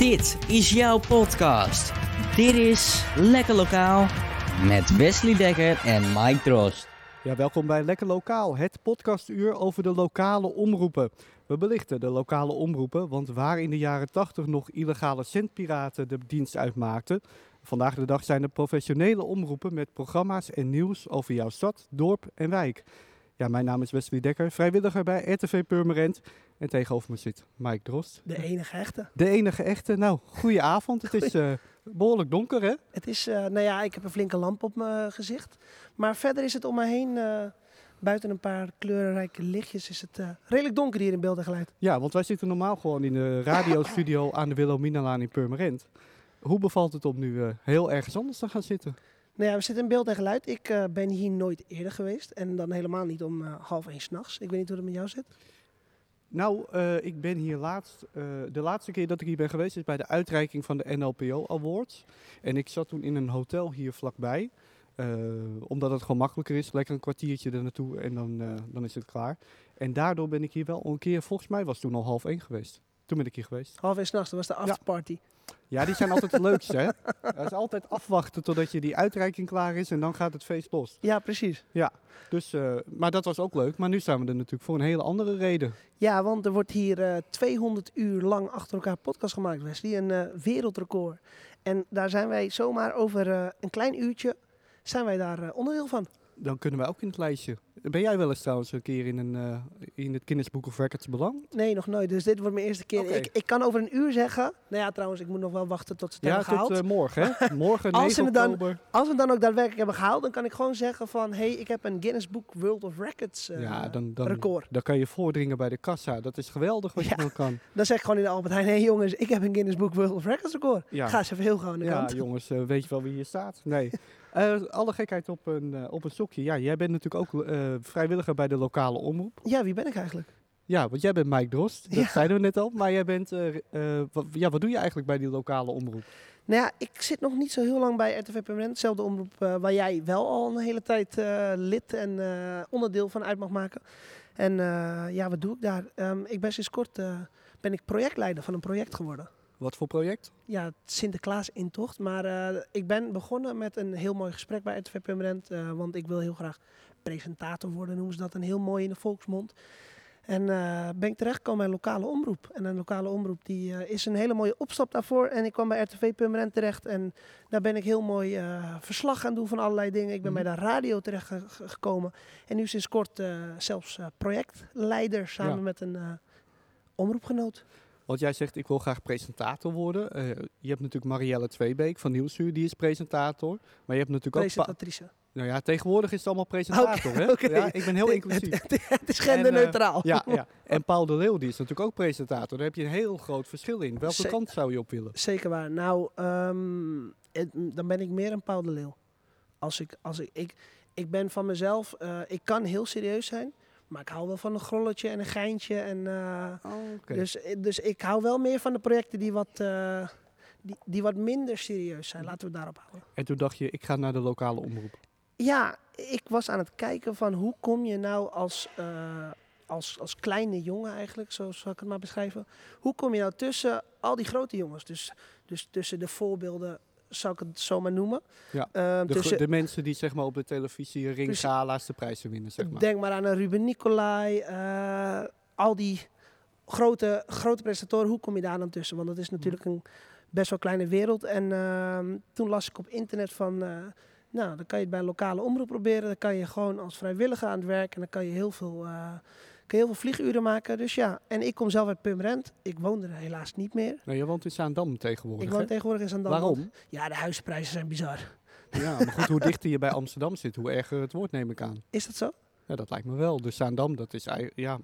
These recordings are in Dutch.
Dit is jouw podcast. Dit is Lekker Lokaal met Wesley Dekker en Mike Drost. Ja, welkom bij Lekker Lokaal, het podcastuur over de lokale omroepen. We belichten de lokale omroepen, want waar in de jaren 80 nog illegale centpiraten de dienst uitmaakten, vandaag de dag zijn er professionele omroepen met programma's en nieuws over jouw stad, dorp en wijk. Ja, mijn naam is Wesley Dekker, vrijwilliger bij RTV Purmerend. En tegenover me zit Mike Drost. De enige echte. De enige echte. Nou, goeie avond. Het is uh, behoorlijk donker, hè? Het is, uh, nou ja, ik heb een flinke lamp op mijn gezicht. Maar verder is het om me heen, uh, buiten een paar kleurrijke lichtjes, is het redelijk donker hier in beeld en geluid. Ja, want wij zitten normaal gewoon in de radiostudio aan de Wilhelminalaan in Purmerend. Hoe bevalt het om nu heel ergens anders te gaan zitten? Nou ja, we zitten in beeld en geluid. Ik ben hier nooit eerder geweest. En dan helemaal niet om half één s'nachts. Ik weet niet hoe het met jou zit. Nou, uh, ik ben hier laatst. de laatste keer dat ik hier ben geweest is bij de uitreiking van de NLPO Awards. En ik zat toen in een hotel hier vlakbij. omdat het gewoon makkelijker is. Lekker een kwartiertje er naartoe en dan, dan is het klaar. En daardoor ben ik hier wel een keer, volgens mij was het toen al half één geweest. Toen ben ik hier geweest. Half één s'nachts, dat was de afterparty. Ja. Ja, die zijn altijd het leukste, hè? Het is altijd afwachten totdat je die uitreiking klaar is en dan gaat het feest los. Ja, precies. Ja, dus, uh, maar dat was ook leuk. Maar nu staan we er natuurlijk voor een hele andere reden. Ja, want er wordt hier uh, 200 uur lang achter elkaar podcast gemaakt, Wesley. Een uh, wereldrecord. En daar zijn wij zomaar over een klein uurtje, zijn wij daar onderdeel van. Dan kunnen wij ook in het lijstje. Ben jij wel eens trouwens een keer in, een, uh, in het Guinness Book of Records beland? Nee, nog nooit. Dus dit wordt mijn eerste keer. Okay. Ik, ik kan over een uur zeggen. Nou ja, trouwens, ik moet nog wel wachten tot ze het ja, hebben gehaald. Ja, tot uh, morgen, hè? Morgen, 9 als we oktober. Dan, als we het dan ook daadwerkelijk hebben gehaald, dan kan ik gewoon zeggen van... hé, hey, ik heb een Guinness Book World of Records uh, ja, dan, dan, record. Dan kan je voordringen bij de kassa. Dat is geweldig wat ja, je dan kan. Dan zeg ik gewoon in de Albert Heijn... hé hey, jongens, ik heb een Guinness Book World of Records record. Ja. Ga eens even heel aan de ja, kant. Ja, jongens, weet je wel wie hier staat? Nee. Uh, alle gekheid op een, uh, op een sokje. Ja, jij bent natuurlijk ook uh, vrijwilliger bij de lokale omroep. Ja, wie ben ik eigenlijk? Ja, want jij bent Mike Drost. Dat ja. zeiden we net al. Maar jij bent, wat, ja, wat doe je eigenlijk bij die lokale omroep? Nou ja, ik zit nog niet zo heel lang bij RTV Permanent. Hetzelfde omroep waar jij wel al een hele tijd lid en onderdeel van uit mag maken. En ja, wat doe ik daar? Um, ik ben sinds kort ben ik projectleider van een project geworden. Wat voor project? Ja, Sinterklaas intocht. Maar uh, ik ben begonnen met een heel mooi gesprek bij RTV Permanent. Uh, want ik wil heel graag presentator worden, noemen ze dat. Een heel mooi in de volksmond. En uh, ben ik terechtgekomen bij een lokale omroep. En een lokale omroep die is een hele mooie opstap daarvoor. En ik kwam bij RTV Permanent terecht. En daar ben ik heel mooi verslag gaan doen van allerlei dingen. Ik ben mm. bij de radio terecht ge gekomen. En nu sinds kort zelfs projectleider samen ja. met een omroepgenoot. Want jij zegt, ik wil graag presentator worden. Uh, je hebt natuurlijk Marielle Tweebeek van Nieuwsuur, die is presentator. Maar je hebt natuurlijk Presentatrice. ook... Nou ja, tegenwoordig is het allemaal presentator, okay, hè? Okay. Ja, ik ben heel inclusief. Het, is genderneutraal. En, uh, ja, ja, en Paul de Leeuw, die is natuurlijk ook presentator. Daar heb je een heel groot verschil in. Welke kant zou je op willen? Zeker waar. Nou, um, het, dan ben ik meer een Paul de Leeuw. Als ik, als ik, ik, ik ben van mezelf, uh, ik kan heel serieus zijn. Maar ik hou wel van een grolletje en een geintje. En, uh, oh, okay. dus, dus ik hou wel meer van de projecten die wat, uh, die, die wat minder serieus zijn. Laten we het daarop houden. En toen dacht je, ik ga naar de lokale omroep. Ja, ik was aan het kijken van hoe kom je nou als, uh, als, als kleine jongen eigenlijk, zo zal ik het maar beschrijven. Hoe kom je nou tussen al die grote jongens? Dus, dus tussen de voorbeelden zou ik het zo maar noemen. Ja, uh, de, tussen, de, mensen die zeg maar, op de televisie ringgala's de prijzen winnen. Zeg maar. Denk maar aan een Ruben Nicolai, uh, al die grote, grote presentatoren. Hoe kom je daar dan tussen? Want dat is natuurlijk een best wel kleine wereld. En uh, toen las ik op internet van... uh, nou, dan kan je het bij een lokale omroep proberen. Dan kan je gewoon als vrijwilliger aan het werk. En dan kan je heel veel, je heel veel vlieguren maken. Dus ja, en ik kom zelf uit Purmerend. Ik woon er helaas niet meer. Nee, je woont in Zaandam tegenwoordig. Ik woon hè? tegenwoordig in Zaandam. Waarom? Ja, de huisprijzen zijn bizar. Ja, maar goed, hoe dichter je bij Amsterdam zit, hoe erger het wordt, neem ik aan. Is dat zo? Ja, dat lijkt me wel. Dus Zaandam, dat is, ja,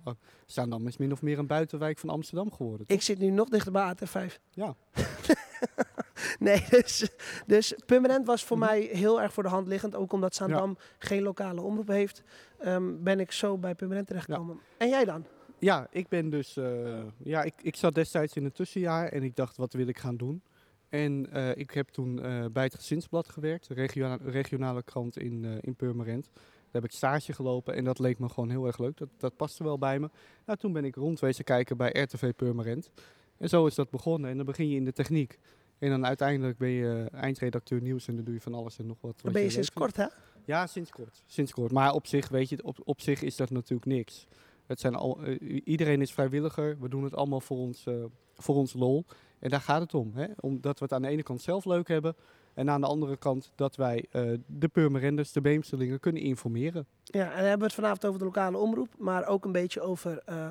Zaandam is min of meer een buitenwijk van Amsterdam geworden. Toch? Ik zit nu nog dichter bij AT5. Ja. nee, dus, dus Purmerend was voor mij heel erg voor de hand liggend. Ook omdat Zaandam geen lokale omroep heeft, ehm, ben ik zo bij Purmerend terechtgekomen. En jij dan? Ja, ik ben dus. eh, ja, ik, ik zat destijds in het tussenjaar en ik dacht, wat wil ik gaan doen? En eh, ik heb toen eh, bij het Gezinsblad gewerkt, de regionale, regionale krant in, eh, in Purmerend. Daar heb ik stage gelopen en dat leek me gewoon heel erg leuk. Dat, dat paste wel bij me. Nou, toen ben ik rondwezen kijken bij RTV Purmerend. En zo is dat begonnen. En dan begin je in de techniek. En dan uiteindelijk ben je eindredacteur nieuws en dan doe je van alles en nog wat. Dan ben je sinds kort, hè? Ja, sinds kort. Sinds kort. Maar op zich, weet je, op, op zich is dat natuurlijk niks. Het zijn al, eh, iedereen is vrijwilliger. We doen het allemaal voor ons, eh, voor ons lol. En daar gaat het om. Hè? Omdat we het aan de ene kant zelf leuk hebben. En aan de andere kant dat wij eh, de Purmerenders, de Beemsterlingen, kunnen informeren. Ja, en dan hebben we het vanavond over de lokale omroep, maar ook een beetje over eh,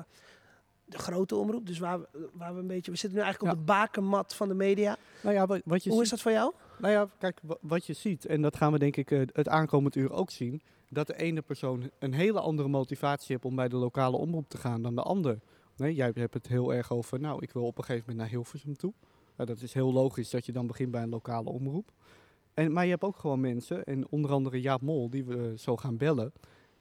de grote omroep. Dus waar we, waar we een beetje, we zitten nu eigenlijk op de bakermat van de media. Nou ja, wat, wat je Hoe ziet, is dat voor jou? Nou ja, kijk, wa- wat je ziet, en dat gaan we denk ik eh, het aankomend uur ook zien, dat de ene persoon een hele andere motivatie heeft om bij de lokale omroep te gaan dan de ander. Nee, jij hebt het heel erg over, nou, ik wil op een gegeven moment naar Hilversum toe. Nou, dat is heel logisch dat je dan begint bij een lokale omroep. En, maar je hebt ook gewoon mensen, en onder andere Jaap Mol, die we zo gaan bellen.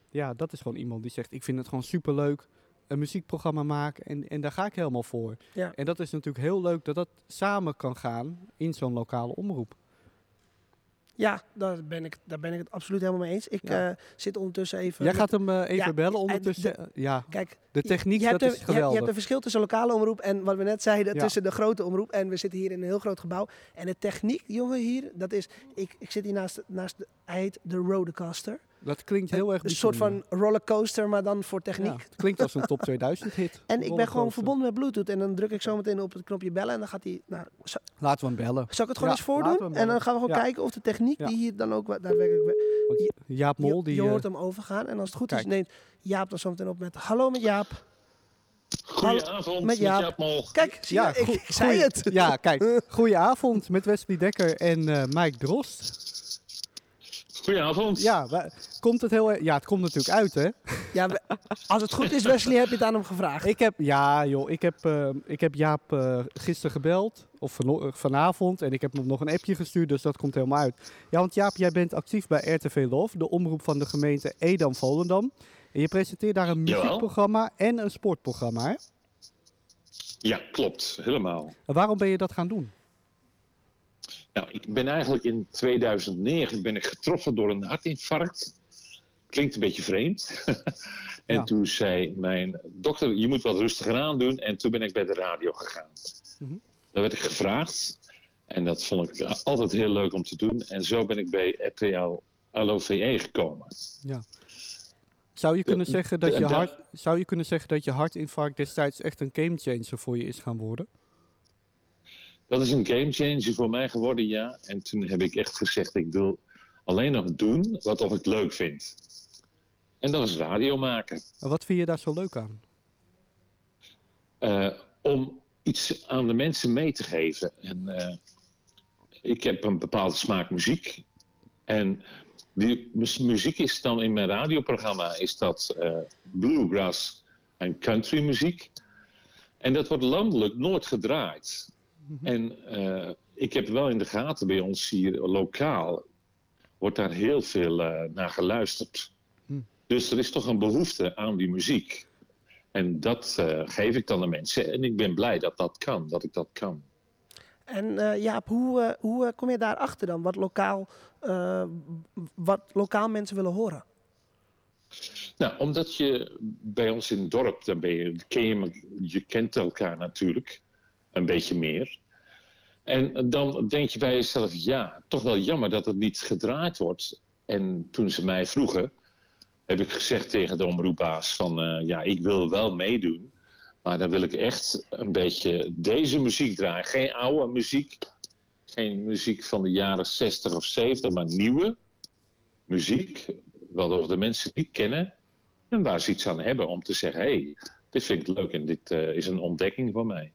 Ja, dat is gewoon iemand die zegt, ik vind het gewoon superleuk, een muziekprogramma maken en, en daar ga ik helemaal voor. Ja. En dat is natuurlijk heel leuk dat dat samen kan gaan in zo'n lokale omroep. Ja, daar ben ik, daar ben ik het absoluut helemaal mee eens. Ik Ja. eh, zit ondertussen even... Jij gaat hem eh, even Ja, bellen ondertussen. ja, Kijk, de techniek, je dat is hebt, je geweldig. hebt een verschil tussen lokale omroep en wat we net zeiden, Ja. tussen de grote omroep. En we zitten hier in een heel groot gebouw. En de techniek, jongen, hier, dat is... Ik, ik zit hier naast, naast de, hij heet de Rodecaster. Dat klinkt heel erg Een soort van rollercoaster, maar dan voor techniek. Ja, het klinkt als een top 2000 hit. En ik ben gewoon verbonden met Bluetooth. En dan druk ik zo meteen op het knopje bellen. En dan gaat hij. Nou, Laten we hem bellen. zal ik het gewoon Ja, eens voordoen? En dan gaan we gewoon Ja. kijken of de techniek Ja. die hier dan ook daadwerkelijk. we- Want Jaap Mol, je, die... je eh, hoort hem overgaan. En als het goed is, neemt Jaap dan zo meteen op met. Hallo met Jaap. Goedenavond, met met Jaap. Jaap Mol. Kijk, zie ja, je, ik, zei goeie- het. Ja, kijk. Goedenavond met Wesley Dekker en eh, Mike Drost. Goedenavond. Ja, komt het heel erg... Ja, het komt natuurlijk uit, hè? Ja, we- als het goed is, Wesley, heb je het aan hem gevraagd. Ik heb, ja joh, ik heb, eh, ik heb Jaap eh, gisteren gebeld, of eh, vanavond, en ik heb hem nog een appje gestuurd, dus dat komt helemaal uit. Ja, want Jaap, jij bent actief bij RTV Love, de omroep van de gemeente Edam-Volendam. En je presenteert daar een muziekprogramma en een sportprogramma, hè? Ja, klopt. Helemaal. En waarom ben je dat gaan doen? Nou, ik ben eigenlijk in 2009 ben ik getroffen door een hartinfarct. Klinkt een beetje vreemd. en Ja. toen zei mijn dokter, je moet wat rustiger aan doen. En toen ben ik bij de radio gegaan. Mhm. Daar werd ik gevraagd. En dat vond ik altijd heel leuk om te doen. En zo ben ik bij RTL LOVE gekomen. Zou je kunnen de- zeggen dat de- je, de- hart, zou je kunnen zeggen dat je hartinfarct destijds echt een gamechanger voor je is gaan worden? Dat is een gamechanger voor mij geworden, ja. En toen heb ik echt gezegd, ik wil alleen nog doen wat of ik leuk vind. En dat is radio maken. En wat vind je daar zo leuk aan? Eh, om iets aan de mensen mee te geven. En eh, ik heb een bepaalde smaak muziek. En die mu- muziek is dan in mijn radioprogramma is dat eh, bluegrass en country muziek. En dat wordt landelijk nooit gedraaid. En eh, ik heb wel in de gaten bij ons hier lokaal, wordt daar heel veel eh, naar geluisterd. Hm. Dus er is toch een behoefte aan die muziek. En dat eh, geef ik dan de mensen. En ik ben blij dat dat kan, dat ik dat kan. En Jaap, hoe, hoe kom je daarachter dan? Wat lokaal, wat lokaal mensen willen horen? Nou, omdat je bij ons in het dorp, dan ben je, ken je, me- je kent elkaar natuurlijk een beetje meer. En dan denk je bij jezelf, ja, toch wel jammer dat het niet gedraaid wordt. En toen ze mij vroegen, heb ik gezegd tegen de omroepbaas van, eh, ja, ik wil wel meedoen. Maar dan wil ik echt een beetje deze muziek draaien. Geen oude muziek, geen muziek van de jaren 60 of 70, maar nieuwe muziek. Waardoor de mensen die kennen en waar ze iets aan hebben om te zeggen: hé, hey, dit vind ik leuk en dit eh, is een ontdekking voor mij.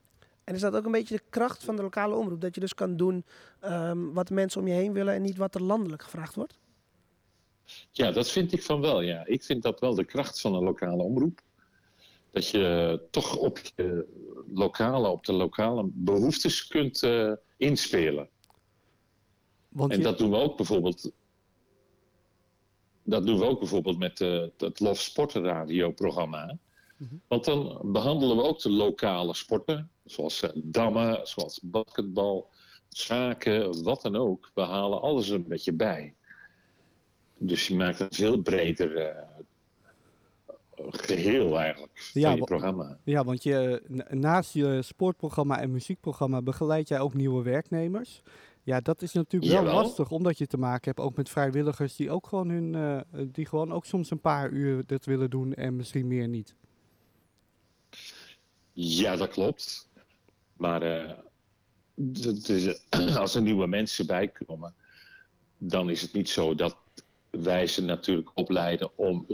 En is dat ook een beetje de kracht van de lokale omroep? Dat je dus kan doen ehm, wat de mensen om je heen willen en niet wat er landelijk gevraagd wordt? Ja, dat vind ik van wel. Ja. Ik vind dat wel de kracht van een lokale omroep. Dat je toch op je lokale, op de lokale behoeftes kunt eh, inspelen. Want En je- dat doen we ook bijvoorbeeld. Dat doen we ook bijvoorbeeld met eh, het Love Sporten radioprogramma. Mhm. Want dan behandelen we ook de lokale sporten, zoals eh, dammen, zoals basketbal, schaken, wat dan ook. We halen alles een beetje bij. Dus je maakt een veel breder eh, geheel eigenlijk van Ja, je programma. Ja, want je, na- naast je sportprogramma en muziekprogramma begeleid jij ook nieuwe werknemers. Ja, dat is natuurlijk wel lastig, omdat je te maken hebt ook met vrijwilligers die ook gewoon hun, eh, die gewoon ook soms een paar uur dit willen doen en misschien meer niet. Ja, dat klopt. Maar eh, d- d- als er nieuwe mensen bij komen, dan is het niet zo dat wij ze natuurlijk opleiden om,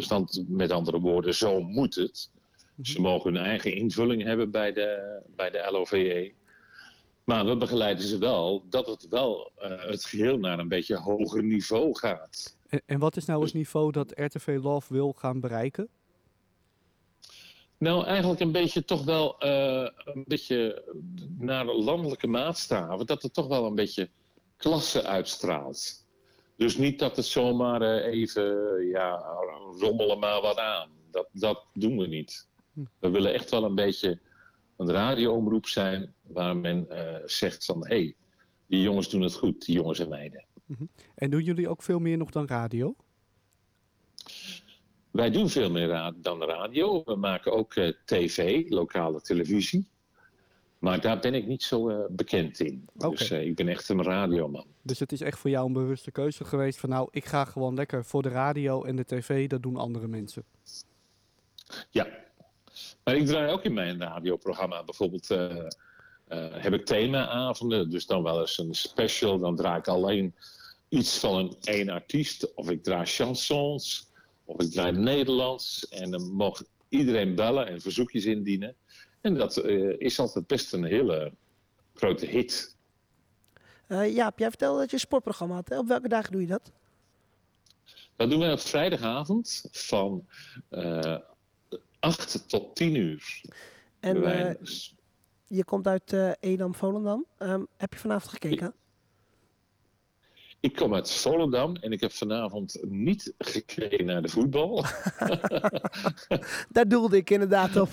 met andere woorden, zo moet het. Ze mogen hun eigen invulling hebben bij de, bij de LOVE. Maar we begeleiden ze wel dat het wel eh, het geheel naar een beetje hoger niveau gaat. En, en wat is nou het niveau dat RTV Love wil gaan bereiken? Nou, eigenlijk een beetje toch wel eh, een beetje naar landelijke maatstaven, dat het toch wel een beetje klasse uitstraalt. Dus niet dat het zomaar eh, even, ja, rommelen maar wat aan. Dat, dat doen we niet. We willen echt wel een beetje een radioomroep zijn waar men eh, zegt van, hé, hey, die jongens doen het goed, die jongens en meiden. En doen jullie ook veel meer nog dan radio? Wij doen veel meer ra- dan radio. We maken ook eh, tv, lokale televisie. Maar daar ben ik niet zo eh, bekend in. Dus eh, ik ben echt een radioman. Dus het is echt voor jou een bewuste keuze geweest van nou, ik ga gewoon lekker voor de radio en de tv, dat doen andere mensen. Ja. Maar ik draai ook in mijn radioprogramma bijvoorbeeld. heb ik themaavonden, dus dan wel eens een special. Dan draai ik alleen iets van een één artiest. Of ik draai chansons. Of ik draai Nederlands. En dan mag iedereen bellen en verzoekjes indienen. En dat eh, is altijd best een hele grote hit. Eh, Jaap, jij vertelde dat je een sportprogramma had. Hè? Op welke dagen doe je dat? Dat doen we op vrijdagavond van eh 8 tot 10 uur. En je komt uit Edam-Volendam. Ehm, heb je vanavond gekeken? Ik kom uit Volendam en ik heb vanavond niet gekeken naar de voetbal. Daar doelde ik inderdaad op.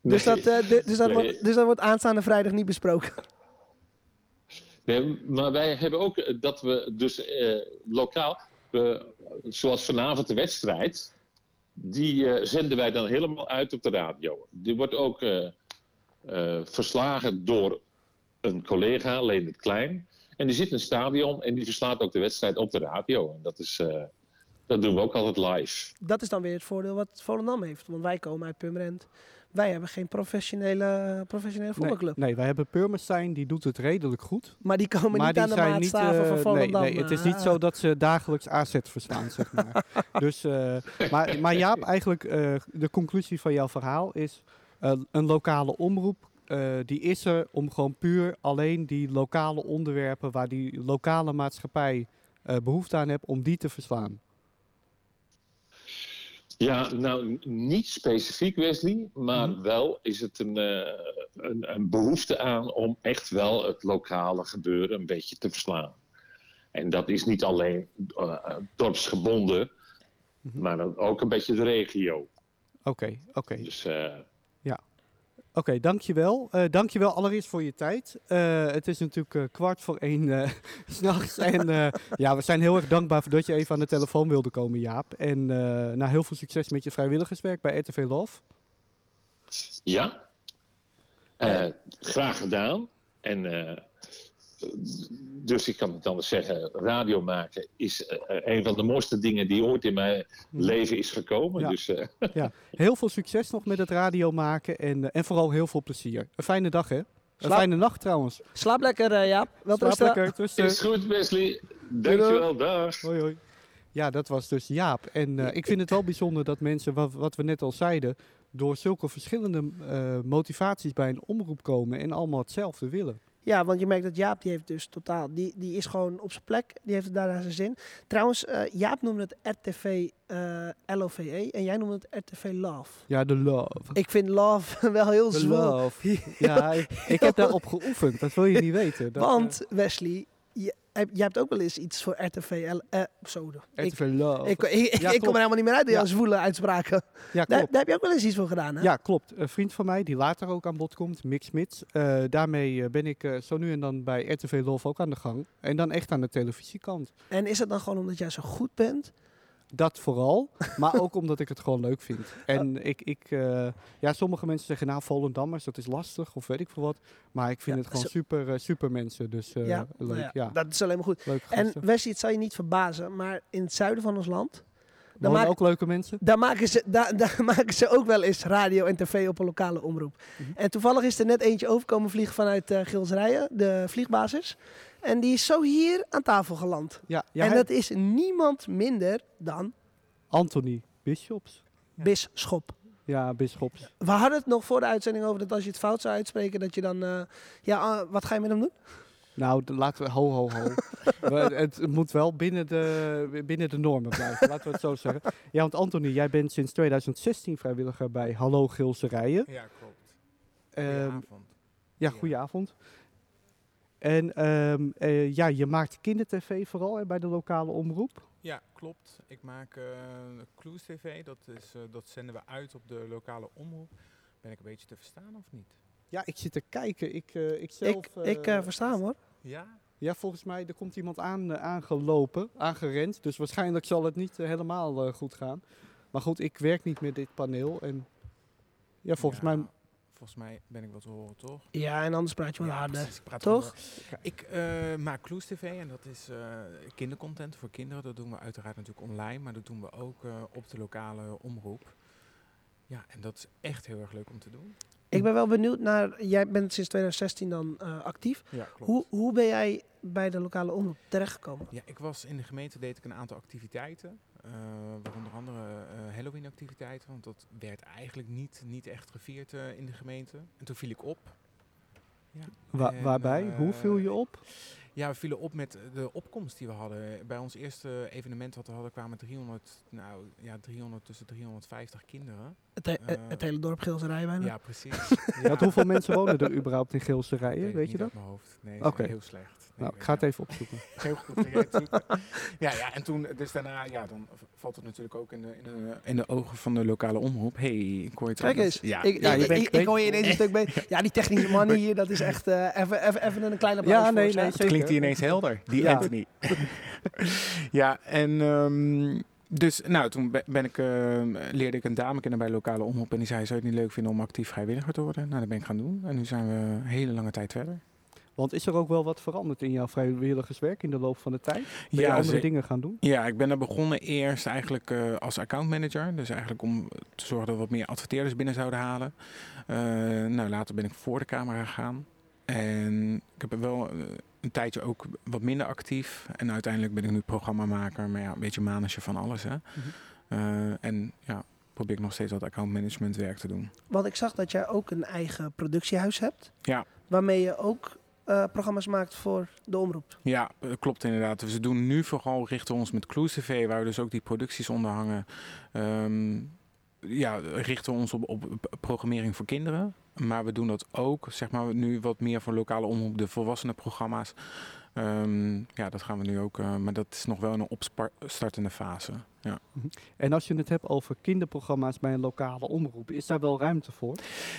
Dus, dat, eh, du- dus, dat Nee. wordt, dus dat wordt aanstaande vrijdag niet besproken. Nee, maar wij hebben ook dat we dus eh, lokaal, zoals vanavond de wedstrijd, die eh, zenden wij dan helemaal uit op de radio. Die wordt ook eh, eh, verslagen door een collega, Leendert Klein. En die zit in het stadion en die verslaat ook de wedstrijd op de radio. En dat, is, eh, dat doen we ook altijd live. Dat is dan weer het voordeel wat Volendam heeft. Want wij komen uit Purmerend. Wij hebben geen professionele, professionele Nee, voetbalclub. nee, wij hebben Purmerstein, die doet het redelijk goed. Maar die komen maar niet die aan de zijn niet, maatstaven eh, van nee, Volendam. nee, het is niet eh. zo dat ze dagelijks AZ verslaan, zeg maar. dus, eh, maar, maar Jaap, eigenlijk eh, de conclusie van jouw verhaal is... eh, een lokale omroep, eh, die is er om gewoon puur alleen die lokale onderwerpen... waar die lokale maatschappij eh, behoefte aan heeft, om die te verslaan. Ja, nou niet specifiek Wesley, maar Mhm. wel is het een, eh, een, een behoefte aan om echt wel het lokale gebeuren een beetje te verslaan. En dat is niet alleen dorpsgebonden, Mhm. maar ook een beetje de regio. Oké, oké. Dus Oké, dankjewel. Eh dankjewel allereerst voor je tijd. Eh, het is natuurlijk eh, kwart voor één eh, s s'nachts. En eh, ja, we zijn heel erg dankbaar voor dat je even aan de telefoon wilde komen, Jaap. En eh nou, heel veel succes met je vrijwilligerswerk bij RTV Love. ja, Eh, graag gedaan. En eh, dus ik kan het anders zeggen, radio maken is eh, een van de mooiste dingen die ooit in mijn leven is gekomen. Ja. Dus eh, Ja, heel veel succes nog met het radio maken en, eh, en vooral heel veel plezier. Een fijne dag, hè? Een fijne nacht trouwens. Slaap lekker, Jaap. Wel Slaap rusten. lekker, rusten. is goed Wesley, dankjewel, dag. Hoi, hoi. Ja, dat was dus Jaap. En eh, ik vind het wel bijzonder dat mensen, wat, wat we net al zeiden, door zulke verschillende eh, motivaties bij een omroep komen en allemaal hetzelfde willen. Ja, want je merkt dat Jaap, die heeft dus totaal, die, die is gewoon op zijn plek, die heeft het daar naar zijn zin. Trouwens, eh, Jaap noemde het RTV eh LOVE en jij noemde het RTV Love. Ja, de love. Ik vind Love wel heel zwaar. love. Ja, ik, ik heb daarop geoefend. Dat wil je niet weten. Dat, Want Wesley, je, jij hebt ook wel eens iets voor RTV L, eh, zo. eh, Ik, RTV love. ik, ik, ik Ja, kom er helemaal niet meer uit, die Ja. zwoele uitspraken. ja, Daar, klopt. daar heb je ook wel eens iets voor gedaan, hè? Ja, klopt. Een vriend van mij, die later ook aan bod komt, Mix Mits. eh, daarmee eh, ben ik zo nu en dan bij RTV Love ook aan de gang. En dan echt aan de televisiekant. En is het dan gewoon omdat jij zo goed bent? Dat vooral, maar ook omdat ik het gewoon leuk vind. En ik, ik eh, ja, sommige mensen zeggen, nou, Volendammers, dat is lastig, of weet ik veel wat. Maar ik vind Ja, het gewoon super, eh, super mensen, dus eh, ja, leuk. nou Ja, ja, dat is alleen maar goed. En. Wesley, het zal je niet verbazen, maar in het zuiden van ons land, Dan maak- ook leuke mensen. daar maken, ze, daar, daar maken ze ook wel eens radio en tv op een lokale omroep. Mhm. En toevallig is er net eentje overkomen vliegen vanuit eh Gilsrijen, de vliegbasis. En die is zo hier aan tafel geland. Ja, ja en hij- dat is niemand minder dan Anthony Bishops. Bisschop. Ja, Bisschops. We hadden het nog voor de uitzending over dat als je het fout zou uitspreken, dat je dan... eh, ja, ah, wat ga je met hem doen? Nou, laten we, ho, ho, ho. We- het moet wel binnen de, binnen de normen blijven, laten we het zo zeggen. Ja, want Anthony, jij bent sinds 2016 vrijwilliger bij Hallo Gilserijen. Ja, klopt. Ehm, Goedenavond. ja, Ja. En ehm, eh, ja, je maakt kindertv vooral hè, bij de lokale omroep. Ja, klopt. Ik maak eh Clues TV. Dat, is, eh, dat zenden we uit op de lokale omroep. Ben ik een beetje te verstaan of niet? Ja, ik zit te kijken. Ik, eh, ik zelf... ik ik versta hem hoor. Ja? Ja, volgens mij, er komt iemand aan, aangelopen, aangerend. Dus waarschijnlijk zal het niet helemaal eh, goed gaan. Maar goed, ik werk niet met dit paneel. En ja, volgens Ja, mij... Volgens mij ben ik wat te horen, toch? Ja, en anders praat je Ja, harder. precies, ik Toch? harder. Ik eh, maak Clues TV en dat is eh, kindercontent voor kinderen. Dat doen we uiteraard natuurlijk online, maar dat doen we ook eh, op de lokale omroep. Ja, en dat is echt heel erg leuk om te doen. Ik ben wel benieuwd naar... Jij bent sinds 2016 dan actief. Ja, klopt. Hoe, hoe ben jij bij de lokale omroep terechtgekomen? Ja, ik was in de gemeente, deed ik een aantal activiteiten. Eh waaronder andere eh, Halloween activiteiten. Want dat werd eigenlijk niet, niet echt gevierd eh, in de gemeente. En toen viel ik op. Ja, Wa- en, waarbij? Hoe viel je op? Ja, we vielen op met de opkomst die we hadden. Bij ons eerste evenement wat we hadden kwamen 300, nou ja, 300 tussen 350 kinderen. Het, he- Eh, het hele dorp Gilserij bijna. Ja, precies. Want hoeveel mensen wonen er überhaupt in Geelse Rijen? Weet je niet dat? mijn hoofd. Nee, dat is Oké. heel slecht. Nee, Nou, ik ga het ja. even opzoeken. Heel goed. ja, ja, en toen, dus daarna, ja, dan valt het natuurlijk ook in de, in de, in de ogen van de lokale omroep. hey, ik hoor je Kijk eens. Ja, ik, ja, ik, hoor je ineens een stuk beter. Ja, die technische man hier, dat is echt eh, even, even, even een kleine applaus Ja, voor nee, nee, zeker. Klinkt hij ineens helder, die Ja. Anthony. ja, en ehm, dus, nou, toen be- ben ik, ehm, leerde ik een dame kennen bij lokale omroep. En die zei, zou je het niet leuk vinden om actief vrijwilliger te worden? Nou, dat ben ik gaan doen. En nu zijn we een hele lange tijd verder. Want is er ook wel wat veranderd in jouw vrijwilligerswerk in de loop van de tijd? Ben je Ja, andere dingen gaan doen? Ja, ik ben er begonnen eerst eigenlijk eh, als accountmanager. Dus eigenlijk om te zorgen dat we wat meer adverteerders binnen zouden halen. Eh, nou, later ben ik voor de camera gegaan. En ik heb er wel eh, een tijdje ook wat minder actief. En uiteindelijk ben ik nu programmamaker, maar ja, een beetje manager van alles. Hè. Eh, en ja, probeer ik nog steeds wat accountmanagement werk te doen. Want ik zag dat jij ook een eigen productiehuis hebt. Ja. Waarmee je ook eh, programma's maakt voor de omroep. Ja, klopt inderdaad. Dus we doen nu vooral richten we ons met Clues TV, waar we dus ook die producties onder hangen. Ehm, ja, richten we ons op, op programmering voor kinderen. Maar we doen dat ook, zeg maar, nu wat meer voor lokale omroep, de volwassenenprogramma's. Ehm, ja, dat gaan we nu ook, eh, maar dat is nog wel in een opstartende fase. Ja. En als je het hebt over kinderprogramma's bij een lokale omroep, is daar wel ruimte voor?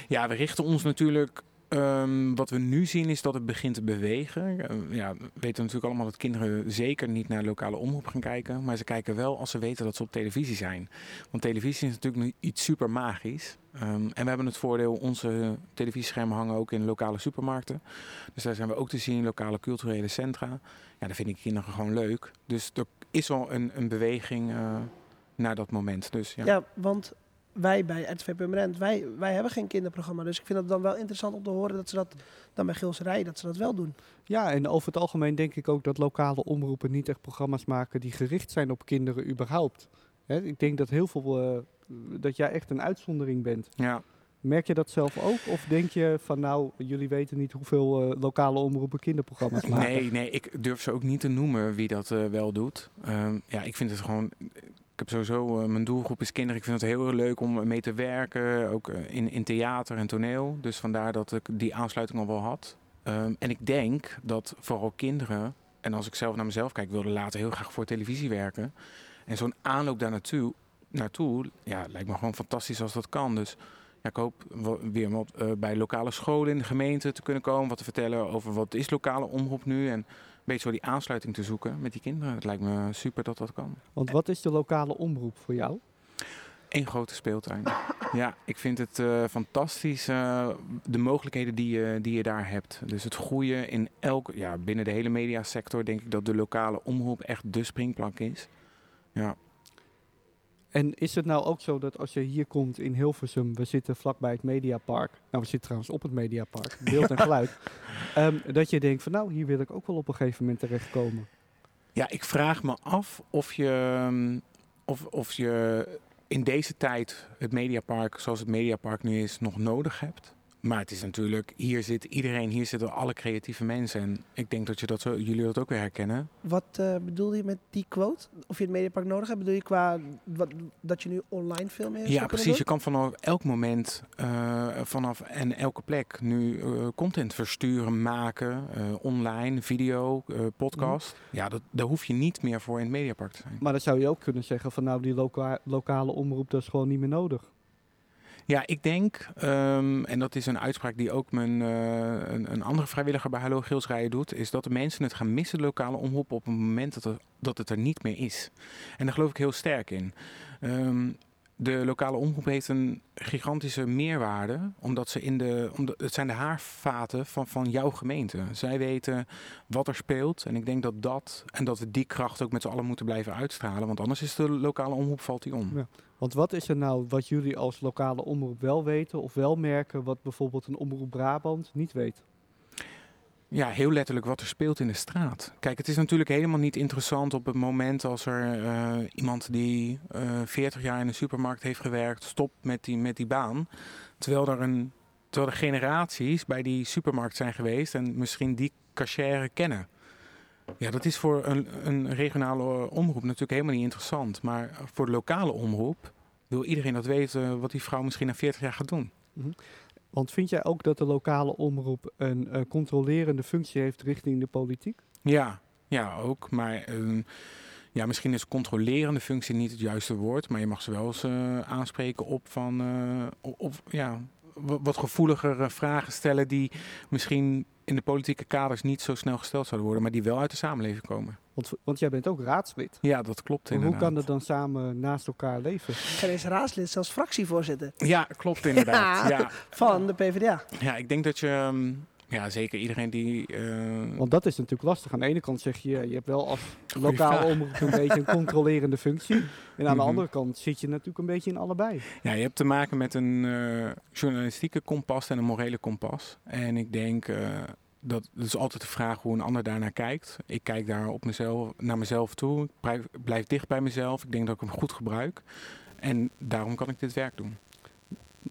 Ja, we richten ons natuurlijk. Ehm, wat we nu zien is dat het begint te bewegen. Ja, we weten natuurlijk allemaal dat kinderen zeker niet naar lokale omroep gaan kijken. Maar ze kijken wel als ze weten dat ze op televisie zijn. Want televisie is natuurlijk nu iets super magisch. Ehm, en we hebben het voordeel, onze televisieschermen hangen ook in lokale supermarkten. Dus daar zijn we ook te zien, lokale culturele centra. Ja, dat vinden kinderen gewoon leuk. Dus er is wel een, een beweging eh, naar dat moment. Dus ja. Ja, want wij bij RTV Permanent, wij, wij hebben geen kinderprogramma. Dus ik vind het dan wel interessant om te horen dat ze dat dan bij Gilserij, dat ze dat wel doen. Ja, en over het algemeen denk ik ook dat lokale omroepen niet echt programma's maken die gericht zijn op kinderen überhaupt. Hè, ik denk dat heel veel, eh, dat jij echt een uitzondering bent. ja. Merk je dat zelf ook? Of denk je van nou, jullie weten niet hoeveel eh, lokale omroepen kinderprogramma's maken? Nee, nee, ik durf ze ook niet te noemen wie dat eh, wel doet. Ehm, ja, ik vind het gewoon. Ik heb sowieso, eh, mijn doelgroep is kinderen. Ik vind het heel erg leuk om mee te werken, ook eh, in, in theater en toneel. Dus vandaar dat ik die aansluiting al wel had. Ehm, en ik denk dat vooral kinderen, en als ik zelf naar mezelf kijk, wilde later heel graag voor televisie werken. En zo'n aanloop daar naartoe, ja, lijkt me gewoon fantastisch als dat kan. Dus ja, ik hoop weer wat eh, bij lokale scholen in de gemeente te kunnen komen. Wat te vertellen over wat is lokale omroep nu. En beetje zo die aansluiting te zoeken met die kinderen. Het lijkt me super dat dat kan. Want wat is de lokale omroep voor jou? Eén grote speeltuin. Ja, ik vind het eh, fantastisch, eh, de mogelijkheden die je, die je daar hebt. Dus het groeien in elke, ja, binnen de hele mediasector denk ik dat de lokale omroep echt de springplank is. Ja, En is het nou ook zo dat als je hier komt in Hilversum, we zitten vlakbij het Mediapark. Nou, we zitten trouwens op het Mediapark, beeld en geluid. ehm, dat je denkt van nou, hier wil ik ook wel op een gegeven moment terechtkomen. ja ik vraag me af of je, mm, of, of je in deze tijd het Mediapark zoals het Mediapark nu is nog nodig hebt. Maar het is natuurlijk, hier zit iedereen, hier zitten alle creatieve mensen. En ik denk dat, je dat zo, jullie dat ook weer herkennen. Wat eh, bedoel je met die quote? Of je het Mediapark nodig hebt? Bedoel je qua wat, dat je nu online veel meer Ja, precies. Je kan vanaf elk moment, eh, vanaf en elke plek nu eh, content versturen, maken, eh, online, video, eh, podcast. Ja, dat, daar hoef je niet meer voor in het Mediapark te zijn. Maar dan zou je ook kunnen zeggen van nou, die loka- lokale omroep, dat is gewoon niet meer nodig. Ja, ik denk, ehm, en dat is een uitspraak die ook mijn, eh, een, een andere vrijwilliger bij Hallo Gilsrijen doet, is dat de mensen het gaan missen, de lokale omroep, op het moment dat, dat het er niet meer is. En daar geloof ik heel sterk in. Ehm, de lokale omroep heeft een gigantische meerwaarde, omdat ze in de, omdat, het zijn de haarvaten van, van jouw gemeente. Zij weten wat er speelt en ik denk dat dat, en dat we die kracht ook met z'n allen moeten blijven uitstralen, want anders is de lokale omroep, valt die om. Ja. Want wat is er nou wat jullie als lokale omroep wel weten of wel merken, wat bijvoorbeeld een omroep Brabant niet weet? Ja, heel letterlijk wat er speelt in de straat. Kijk, het is natuurlijk helemaal niet interessant op het moment als er eh, iemand die eh 40 jaar in een supermarkt heeft gewerkt, stopt met die, met die baan. Terwijl er, een, terwijl er generaties bij die supermarkt zijn geweest en misschien die cachère kennen. Ja, dat is voor een, een regionale omroep natuurlijk helemaal niet interessant. Maar voor de lokale omroep wil iedereen dat weten wat die vrouw misschien na 40 jaar gaat doen. Want vind jij ook dat de lokale omroep een eh, controlerende functie heeft richting de politiek? Ja, ja ook. Maar ehm, ja, misschien is controlerende functie niet het juiste woord. Maar je mag ze wel eens eh, aanspreken op van eh, op, ja, wa- wat gevoeligere vragen stellen die misschien in de politieke kaders niet zo snel gesteld zouden worden, maar die wel uit de samenleving komen. Want, want jij bent ook raadslid. Ja, dat klopt Hoe inderdaad. kan het dan samen naast elkaar leven? Geen eens raadslid, zelfs fractievoorzitter Ja, klopt inderdaad. Ja. Ja, van de PvdA. ja ik denk dat je, ehm, ja, zeker iedereen die... eh, Want dat is natuurlijk lastig. Aan de ene kant zeg je, je hebt wel als vraag. omroep een beetje een controlerende functie. En aan de Mhm. andere kant zit je natuurlijk een beetje in allebei. Ja, je hebt te maken met een eh, journalistieke kompas en een morele kompas. En ik denk eh, dat het is altijd de vraag hoe een ander daarnaar kijkt. Ik kijk daar op mezelf, naar mezelf toe. Ik blijf, blijf dicht bij mezelf. Ik denk dat ik hem goed gebruik. En daarom kan ik dit werk doen.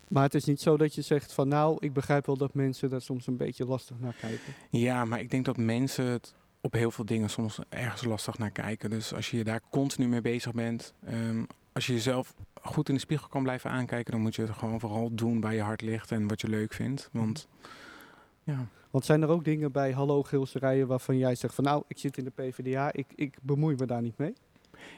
Maar het is niet zo dat je zegt van nou, ik begrijp wel dat mensen daar soms een beetje lastig naar kijken. Ja, maar ik denk dat mensen het op heel veel dingen soms ergens lastig naar kijken. Dus als je daar continu mee bezig bent, ehm, als je jezelf goed in de spiegel kan blijven aankijken, dan moet je het gewoon vooral doen waar je hart ligt en wat je leuk vindt. Want ja. Want zijn er ook dingen bij Hallo Gilserijen waarvan jij zegt van nou, ik zit in de PvdA, ik, ik bemoei me daar niet mee?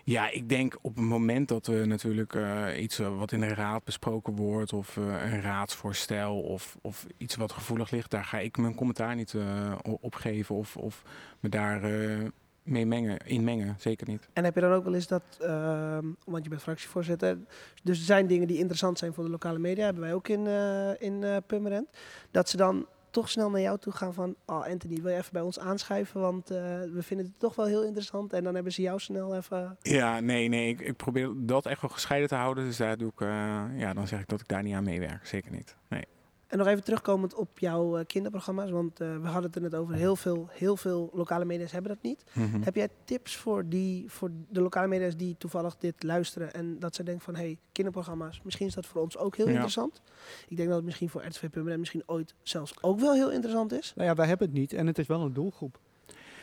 Ja, ik denk op het moment dat we natuurlijk eh, iets eh, wat in de raad besproken wordt, of eh, een raadsvoorstel, of, of iets wat gevoelig ligt, daar ga ik mijn commentaar niet op geven of, of me daar mee mengen, in mengen. Zeker niet. En heb je dan ook wel eens dat, ehm, want je bent fractievoorzitter, dus er zijn dingen die interessant zijn voor de lokale media, hebben wij ook in, in dat ze dan toch snel naar jou toe gaan van, oh Anthony, wil je even bij ons aanschuiven, want eh, we vinden het toch wel heel interessant. En dan hebben ze jou snel even... Ja, nee, nee, ik, ik probeer dat echt wel gescheiden te houden. Dus daar doe ik, eh, ja, dan zeg ik dat ik daar niet aan meewerk. Zeker niet. Nee. En nog even terugkomend op jouw eh, kinderprogramma's, want eh, we hadden het er net over. Heel veel, heel veel lokale media's hebben dat niet. Mhm. Heb jij tips voor, die, voor de lokale media's die toevallig dit luisteren en dat ze denken van, hé, hey, kinderprogramma's, misschien is dat voor ons ook heel Ja. interessant. Ik denk dat het misschien voor RTV Pumeren misschien ooit zelfs ook wel heel interessant is. Nou ja, wij hebben het niet en het is wel een doelgroep.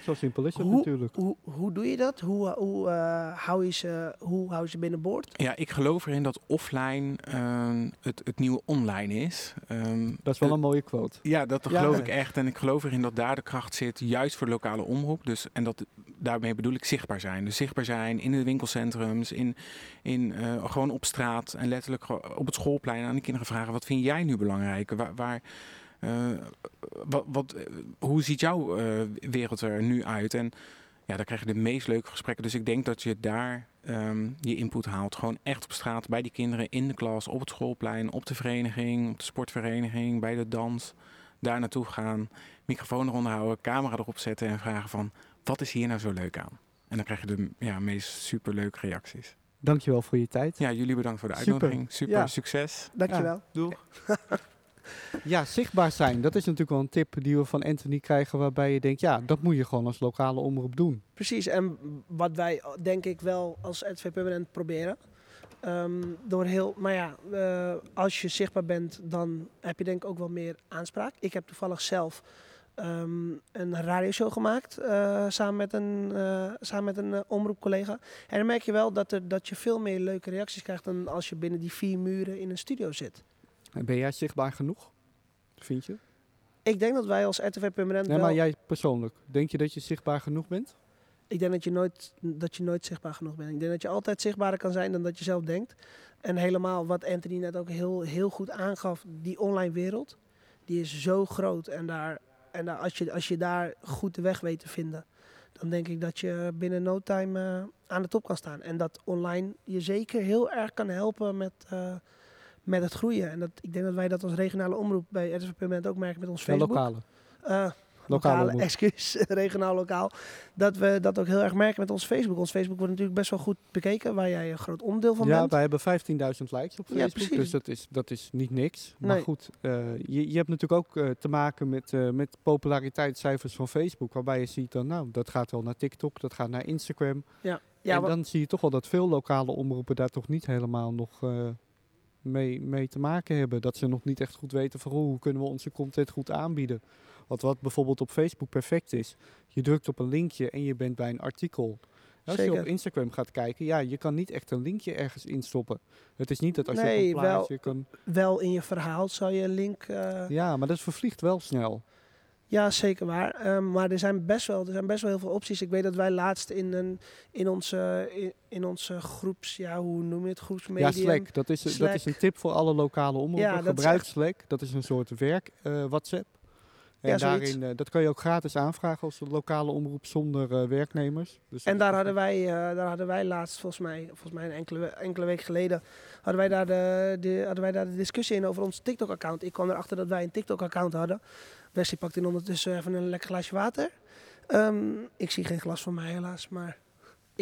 Zo simpel is het Hoe- natuurlijk. Hoe, hoe doe je dat? Hoe, hoe, eh, hou je ze, hoe hou je ze binnenboord? Ja, ik geloof erin dat offline ehm, het, het nieuwe online is. Ehm, Dat is wel een mooie quote. Ja, dat Ja. geloof ik echt. En ik geloof erin dat daar de kracht zit, juist voor de lokale omroep. Dus, en dat, daarmee bedoel ik zichtbaar zijn. Dus zichtbaar zijn in de winkelcentrums, in, in, eh, gewoon op straat en letterlijk op het schoolplein aan de kinderen vragen: wat vind jij nu belangrijk? Waar, waar, eh, wat, wat, eh, hoe ziet jouw eh, wereld er nu uit? En ja, daar krijg je de meest leuke gesprekken. Dus ik denk dat je daar ehm, je input haalt. Gewoon echt op straat, bij die kinderen, in de klas, op het schoolplein, op de vereniging, op de sportvereniging, bij de dans. Daar naartoe gaan, microfoon eronder houden, camera erop zetten en vragen van... wat is hier nou zo leuk aan? En dan krijg je de ja, meest superleuke reacties. Dankjewel voor je tijd. Ja, jullie bedankt voor de Super. uitnodiging. Super, Ja. succes. Dankjewel. Doeg. Ja, zichtbaar zijn. Dat is natuurlijk wel een tip die we van Anthony krijgen waarbij je denkt, ja, dat moet je gewoon als lokale omroep doen. Precies, en wat wij denk ik wel als RTV proberen. Ehm, door heel, maar ja, eh, als je zichtbaar bent, dan heb je denk ik ook wel meer aanspraak. Ik heb toevallig zelf ehm, een radioshow gemaakt eh, samen met een, eh, samen met een omroepcollega. En dan merk je wel dat, er, dat je veel meer leuke reacties krijgt dan als je binnen die vier muren in een studio zit. En Ben jij zichtbaar genoeg? Vind je? Ik denk dat wij als RTV Permanent Nee, wel... maar jij persoonlijk. Denk je dat je zichtbaar genoeg bent? Ik denk dat je, nooit, dat je nooit zichtbaar genoeg bent. Ik denk dat je altijd zichtbaarder kan zijn dan dat je zelf denkt. En helemaal wat Anthony net ook heel, heel goed aangaf, die online wereld, die is zo groot. En, daar, en daar, als, je, als je daar goed de weg weet te vinden, dan denk ik dat je binnen no time eh, aan de top kan staan. En dat online je zeker heel erg kan helpen met, eh, met het groeien. En dat, ik denk dat wij dat als regionale omroep bij RTV Permanent ook merken met ons Ja, Facebook. lokale. Eh, Lokale excuus, regionaal lokaal. Dat we dat ook heel erg merken met ons Facebook. Ons Facebook wordt natuurlijk best wel goed bekeken, waar jij een groot onderdeel van Ja, bent. wij hebben 15.000 likes op Ja, Facebook, precies. dus dat is, dat is niet niks. Maar Nee. goed, eh, je, je hebt natuurlijk ook eh, te maken met, eh, met populariteitscijfers van Facebook, waarbij je ziet dan, nou, dat gaat wel naar TikTok, dat gaat naar Instagram. Ja, en wa- dan zie je toch wel dat veel lokale omroepen daar toch niet helemaal nog mee, mee te maken hebben. Dat ze nog niet echt goed weten van, hoe kunnen we onze content goed aanbieden. Want wat bijvoorbeeld op Facebook perfect is, je drukt op een linkje en je bent bij een artikel. Als je op Instagram gaat kijken, ja, je kan niet echt een linkje ergens instoppen. Het is niet dat als je op een wel- plaatje kan... wel in je verhaal zou je een link... eh, Ja, maar dat vervliegt wel snel. Ja, zeker waar. Ehm, maar er zijn, best wel, er zijn best wel heel veel opties. Ik weet dat wij laatst in, een, in, onze, in, in onze groeps... Ja, hoe noem je het? Groepsmedium. Ja, Slack. Dat is, dat is een tip voor alle lokale omroepen. Ja, Gebruik echt- Slack. Dat is een soort werk eh, WhatsApp. En Ja, daarin, eh, dat kan je ook gratis aanvragen als lokale omroep zonder eh, werknemers. Dus En daar hadden, wij, daar hadden wij laatst, volgens mij, volgens mij een enkele, enkele weken geleden, hadden wij, daar de, de, hadden wij daar de discussie in over ons TikTok-account. Ik kwam erachter dat wij een TikTok-account hadden. Wesley pakt in ondertussen even een lekker glaasje water. Ehm, ik zie geen glas van mij helaas, maar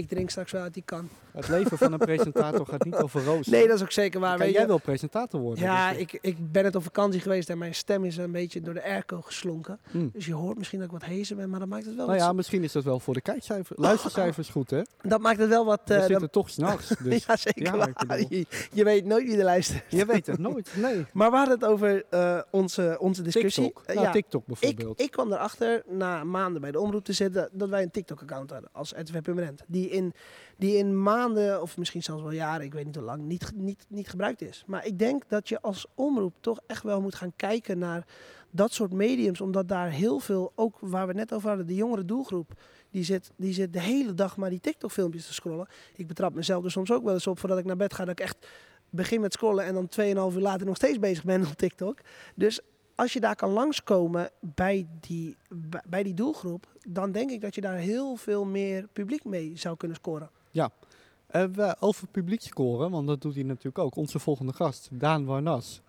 ik drink straks wel uit die kan. Het leven van een presentator gaat niet over rozen. Nee, dat is ook zeker waar. Kan jij wil presentator worden? Ja, dus, eh, ik, ik ben net op vakantie geweest en mijn stem is een beetje door de airco geslonken. hm. Dus je hoort misschien dat ik wat hezen ben, maar dat maakt het wel Nou ja, misschien is dat wel voor de kijkcijfers, luistercijfers goed, hè? Dat maakt het wel wat... We eh, zitten toch s'nachts, dus ja, zeker ja, waar. ik bedoel- Je, je weet nooit wie er luistert. je weet het nooit. Nee. Maar we hadden het over eh, onze, onze discussie. TikTok. Nou, ja, TikTok ik, bijvoorbeeld. ik kwam erachter na maanden bij de omroep te zitten dat wij een TikTok-account hadden als RTV Permanent. Die in, die in maanden, of misschien zelfs wel jaren, ik weet niet hoe lang, niet, niet, niet gebruikt is. Maar ik denk dat je als omroep toch echt wel moet gaan kijken naar dat soort mediums. Omdat daar heel veel, ook waar we net over hadden, de jongere doelgroep. Die zit, die zit de hele dag maar die TikTok-filmpjes te scrollen. Ik betrap mezelf er soms ook wel eens op voordat ik naar bed ga. Dat ik echt begin met scrollen en dan 2,5 uur later nog steeds bezig ben op TikTok. Dus als je daar kan langskomen bij die, bij- die doelgroep, dan denk ik dat je daar heel veel meer publiek mee zou kunnen scoren. Eh, we- over publiek scoren, want dat doet hij natuurlijk ook. Onze volgende gast, Daan Warnas.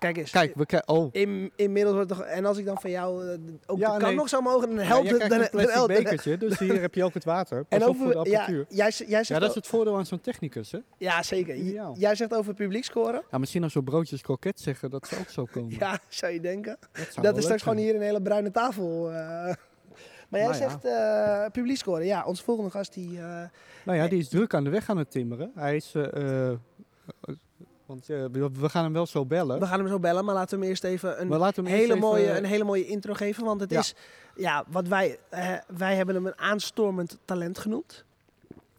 Kijk eens. Kijk, we krijgen... Oh, In, inmiddels wordt toch... En als ik dan van jou eh, ook Ja, de kan nee. nog zou mogen, dan ja, helpt het. Dan, een plastic dan- dan- bekertje, dus hier heb je ook het water. Pas en op voor de over, ja, apparatuur. jij, jij zegt Ja, dat is het voordeel aan zo'n technicus, hè? ja, zeker. Ideaal. Jij zegt over publiek scoren. Ja, misschien als we broodjes kroket zeggen, dat ze ook zo komen. Ja, zou je denken. Dat is straks gewoon hier een hele bruine tafel. eh. Maar jij Nou ja. zegt eh publiek scoren. Ja, onze volgende gast die... eh, Nou ja, die is druk aan de weg aan het timmeren. Hij is... eh, want eh, we, gaan hem wel zo bellen. we gaan hem zo bellen, maar laten we hem eerst even een, hele, eerst even- mooie, een hele mooie intro geven. Want het Ja. is... Ja, wat wij... eh, wij hebben hem een aanstormend talent genoemd.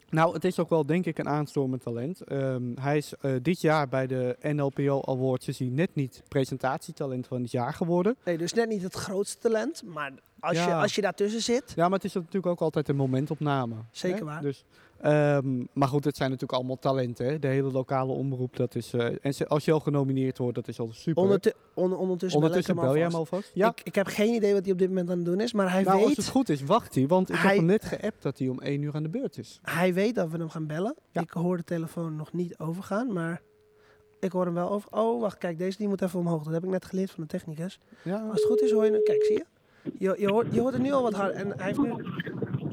Nou, het is ook wel denk ik een aanstormend talent. Ehm, hij is eh, dit jaar bij de NLPO Awards is hij net niet presentatietalent van het jaar geworden. Nee, dus net niet het grootste talent. Maar als, je, als je daartussen zit... Ja, maar het is natuurlijk ook altijd een momentopname. Zeker hè? waar. Dus, ehm, maar goed, het zijn natuurlijk allemaal talenten. Hè? De hele lokale omroep, dat is... eh, en als je al genomineerd wordt, dat is al super. Ondertu- on- ondertussen, Ondertussen bel jij hem alvast. Ja. Ik, ik heb geen idee wat hij op dit moment aan het doen is. Maar hij, nou, als weet, het goed is, wacht hij. Want ik Hij- heb hem net geappt dat hij om één uur aan de beurt is. hij weet dat we hem gaan bellen. Ja. Ik hoor de telefoon nog niet overgaan. Maar ik hoor hem wel over... Oh, wacht. Kijk, deze die moet even omhoog. Dat heb ik net geleerd van de technicus. Ja, Als het goed is, hoor je... hem- Kijk, zie je? Je, je, hoort, je hoort het nu al wat harder. En hij, heeft nu,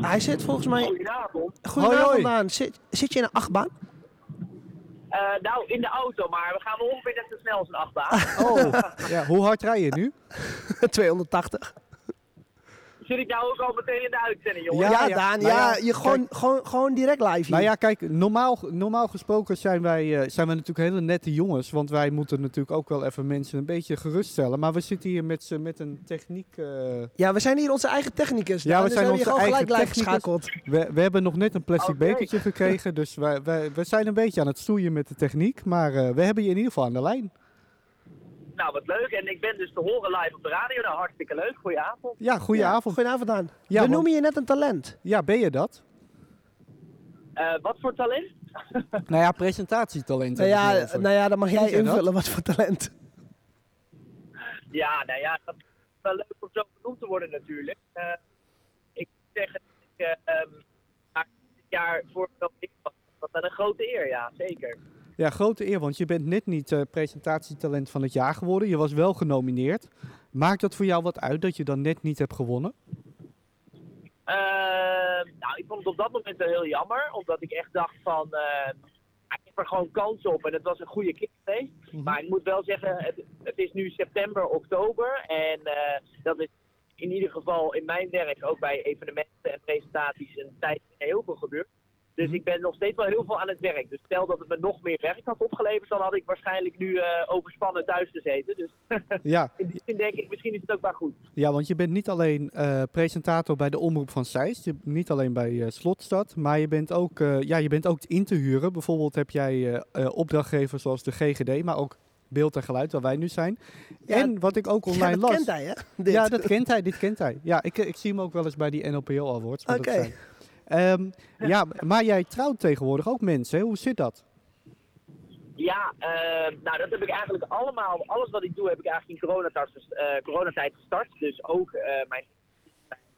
hij zit volgens mij... Goedenavond. Goedenavond, Hoi, hoi. Daan. Zit, zit je in een achtbaan? Eh, nou, in de auto, maar we gaan ongeveer net zo snel als een achtbaan. Oh, ja, hoe hard rij je nu? 280. Zit ik nou ook al meteen in de uitzending, jongen? Ja, Ja, ja. Daan. Nou ja, ja, je gewoon, gewoon, gewoon direct live hier. Nou ja, kijk, normaal, normaal gesproken zijn wij, eh, zijn wij natuurlijk hele nette jongens. Want wij moeten natuurlijk ook wel even mensen een beetje geruststellen. Maar we zitten hier met, z'n- met een techniek... eh, Ja, we zijn hier onze eigen technicus. Ja, Daan, we dus zijn hebben je onze gewoon gelijk eigen live technicus. geschakeld. we, we hebben nog net een plastic bekertje gekregen. Dus wij, wij, we zijn een beetje aan het stoeien met de techniek. Maar eh, we hebben je in ieder geval aan de lijn. Nou, wat leuk. En ik ben dus te horen live op de radio. Nou, hartstikke leuk. Goedenavond. Ja, goedenavond. Goedenavond, Daan. Ja, we noemen je net een talent. Ja, ben je dat? Eh, wat voor talent? Nou ja, presentatietalent. Nou ja, nou ja, dan mag jij invullen wat voor talent. Ja, nou ja, dat is wel leuk om zo genoemd te worden natuurlijk. Eh, ik moet zeggen, dat ik ja, dit jaar voor ik was. Dat was een grote eer, ja, zeker. Ja, grote eer, want je bent net niet eh, presentatietalent van het jaar geworden. Je was wel genomineerd. Maakt dat voor jou wat uit dat je dan net niet hebt gewonnen? Eh, nou, ik vond het op dat moment wel heel jammer, omdat ik echt dacht van, eh, ik heb er gewoon kans op en het was een goede kick geweest. Mhm. Maar ik moet wel zeggen, het, het is nu september, oktober en eh, dat is in ieder geval in mijn werk, ook bij evenementen en presentaties, een tijd heel veel gebeurd. Dus ik ben nog steeds wel heel veel aan het werk. Dus stel dat het me nog meer werk had opgeleverd, dan had ik waarschijnlijk nu eh, overspannen thuis gezeten. Dus Ja, in die zin denk ik, misschien is het ook wel goed. ja want je bent niet alleen eh, presentator bij de Omroep van Zeist. Je, niet alleen bij eh, Slotstad, maar je bent, ook, eh, ja, je bent ook in te huren. Bijvoorbeeld heb jij opdrachtgevers zoals de GGD, maar ook beeld en geluid, waar wij nu zijn. Ja, en wat ik ook online ja, dat las. kent hij, hè? Dit. Ja, dat kent hij, dit kent hij. Ja, ik, ik zie hem ook wel eens bij die NLPO Awards. Oké. Ehm, ja, maar jij trouwt tegenwoordig ook mensen. Hè? Hoe zit dat? Ja, eh, nou dat heb ik eigenlijk allemaal, alles wat ik doe heb ik eigenlijk in coronatijd, eh, coronatijd gestart. Dus ook eh, mijn,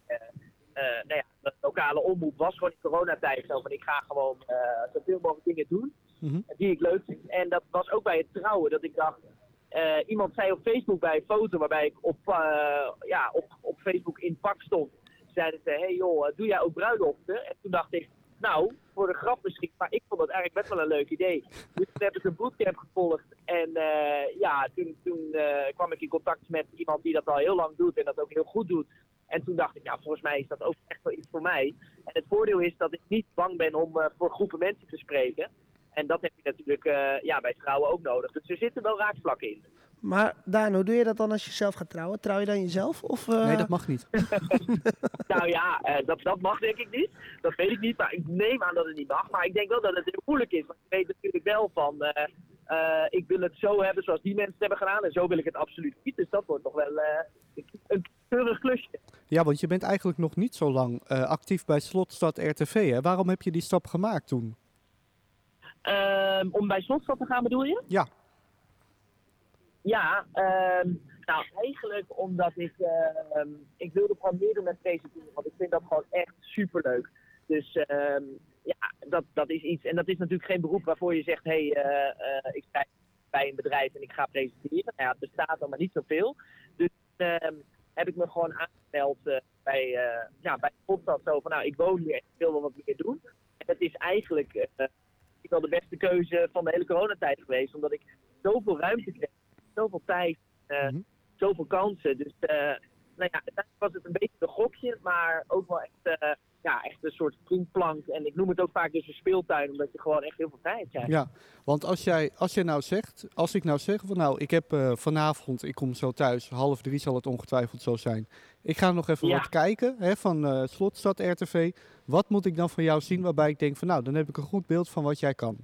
eh, nou ja, de lokale omroep was gewoon in coronatijd zo van ik ga gewoon zoveel mogelijk dingen doen Mhm. die ik leuk vind. En dat was ook bij het trouwen dat ik dacht, iemand zei op Facebook bij een foto waarbij ik op, ja, op, op Facebook in pak stond. Zeiden ze, hey joh, doe jij ook bruiloften? En toen dacht ik, nou, voor de grap misschien, maar ik vond dat eigenlijk best wel een leuk idee. Dus toen heb ik een bootcamp gevolgd en eh, ja, toen, toen eh, kwam ik in contact met iemand die dat al heel lang doet en dat ook heel goed doet. En toen dacht ik, ja, volgens mij is dat ook echt wel iets voor mij. En het voordeel is dat ik niet bang ben om eh, voor groepen mensen te spreken. En dat heb je natuurlijk ja, bij trouwen ook nodig. Dus er zitten wel raakvlakken in. Maar Daan, hoe doe je dat dan als je zelf gaat trouwen? Trouw je dan jezelf? Of, eh, Nee, dat mag niet. Nou ja, eh, dat, dat mag denk ik niet. Dat weet ik niet, maar ik neem aan dat het niet mag. Maar ik denk wel dat het heel moeilijk is. Want je weet natuurlijk wel van, eh, eh, ik wil het zo hebben zoals die mensen het hebben gedaan. En zo wil ik het absoluut niet. Dus dat wordt toch wel eh, een keurig klusje. Ja, want je bent eigenlijk nog niet zo lang eh, actief bij Slotstad RTV. Hè? Waarom heb je die stap gemaakt toen? Ehm, om bij Slotstad te gaan bedoel je? Ja. Ja, ehm, nou eigenlijk omdat ik, ehm, ik wilde gewoon meer doen met presenteren. Want ik vind dat gewoon echt superleuk. Dus ehm, ja, dat, dat is iets. En dat is natuurlijk geen beroep waarvoor je zegt, hé, hey, eh, eh, ik schrijf bij een bedrijf en ik ga presenteren. Nou ja, het bestaat maar niet zoveel. Dus heb ik me gewoon aangemeld eh, bij, ja, bij de podcast. Zo van, nou, ik woon hier en ik wil wel wat meer doen. En dat is eigenlijk wel de beste keuze van de hele coronatijd geweest. Omdat ik zoveel ruimte kreeg, zoveel tijd, Mhm. zoveel kansen. Dus eh, nou ja, uiteindelijk was het een beetje een gokje, maar ook wel echt, eh, ja, echt een soort springplank. En ik noem het ook vaak dus een speeltuin, omdat je gewoon echt heel veel vrijheid krijgt. Ja, want als jij, als jij nou zegt, als ik nou zeg van nou, ik heb vanavond, ik kom zo thuis, half drie zal het ongetwijfeld zo zijn. Ik ga nog even Ja. wat kijken hè, van eh Slotstad RTV. Wat moet ik dan van jou zien waarbij ik denk van nou, dan heb ik een goed beeld van wat jij kan.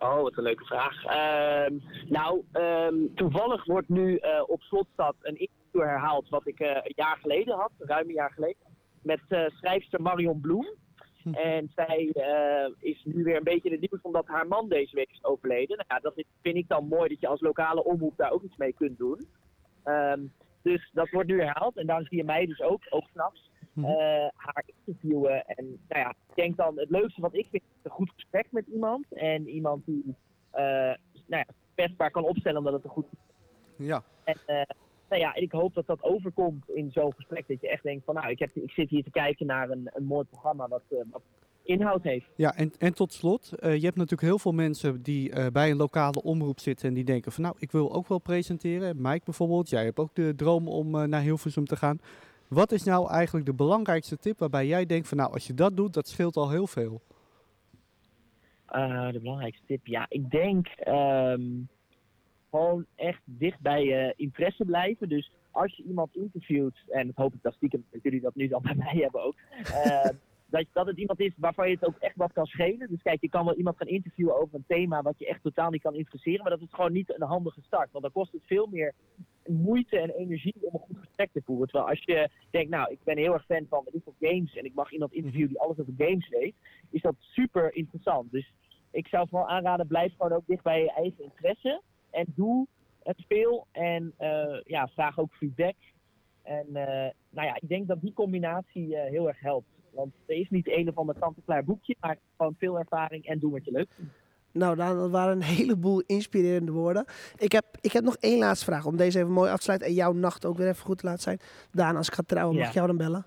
Oh, wat een leuke vraag. Ehm, nou, ehm, toevallig wordt nu eh, op Slotstad een interview herhaald wat ik eh, een jaar geleden had, ruim een jaar geleden, met eh, schrijfster Marion Bloem. Hm. En zij is nu weer een beetje in het nieuws omdat haar man deze week is overleden. Nou ja, dat is- vind ik dan mooi dat je als lokale omroep daar ook iets mee kunt doen. Ehm, dus dat wordt nu herhaald en dan zie je mij dus ook, ook s'nachts, Mhm. eh, haar interviewen. En nou ja, ik denk dan het leukste wat ik vind is een goed gesprek met iemand. En iemand die eh nou ja, kwetsbaar kan opstellen omdat het een goed Ja, en eh, nou ja, ik hoop dat dat overkomt in zo'n gesprek. Dat je echt denkt van nou, ik, heb, ik zit hier te kijken naar een, een mooi programma wat, wat inhoud heeft. ja en, en tot slot, je hebt natuurlijk heel veel mensen die bij een lokale omroep zitten en die denken van nou, ik wil ook wel presenteren. Mike bijvoorbeeld, jij hebt ook de droom om naar Hilversum te gaan. Wat is nou eigenlijk de belangrijkste tip waarbij jij denkt van nou, als je dat doet, dat scheelt al heel veel? Eh, de belangrijkste tip, ja, ik denk ehm, gewoon echt dicht bij je interesse blijven. Dus als je iemand interviewt, en dat hoop ik dat stiekem jullie dat nu dan bij mij hebben ook, eh, dat, dat het iemand is waarvan je het ook echt wat kan schelen. Dus kijk, je kan wel iemand gaan interviewen over een thema wat je echt totaal niet kan interesseren, maar dat is gewoon niet een handige start. Want dan kost het veel meer moeite en energie om een goed gesprek te voeren. Terwijl als je denkt, nou, ik ben heel erg fan van veel, games en ik mag iemand interviewen die alles over games weet, is dat super interessant. Dus ik zou vooral aanraden, blijf gewoon ook dicht bij je eigen interesse. En doe het speel en eh, ja, vraag ook feedback. En eh, nou ja, ik denk dat die combinatie eh, heel erg helpt. Want er is niet een of ander kant-en-klaar boekje, maar gewoon veel ervaring en doe wat je leuk vindt. Nou, Daan, dat waren een heleboel inspirerende woorden. Ik heb, ik heb nog één laatste vraag om deze even mooi af te sluiten en jouw nacht ook weer even goed te laten zijn. Daan, als ik ga trouwen, mag ik jou dan bellen?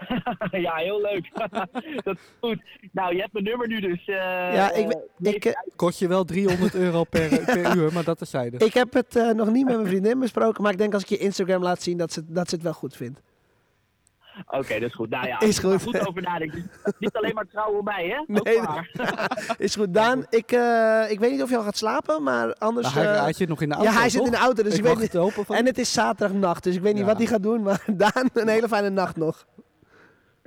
ja, heel leuk. dat is goed. Nou, je hebt mijn nummer nu dus. eh, Ja, ik, we- ik, eh, Kost je wel 300 euro per, per uur, maar dat terzijde. ik heb het eh, nog niet met mijn vriendin besproken, maar ik denk als ik je Instagram laat zien dat ze, dat ze het wel goed vindt. Oké, dat is goed. Nou ja, Is goed. goed over. Dus niet alleen maar trouwen op mij, hè? Ook Nee. Is goed, Daan. Ik, eh, ik weet niet of je al gaat slapen, maar anders... Nou, hij, eh, hij zit nog in de auto, ja, hij zit in de auto, dus ik, ik weet niet... hopen van... En het is zaterdagnacht, dus ik weet niet Ja. wat hij gaat doen, maar Daan, een hele fijne nacht nog.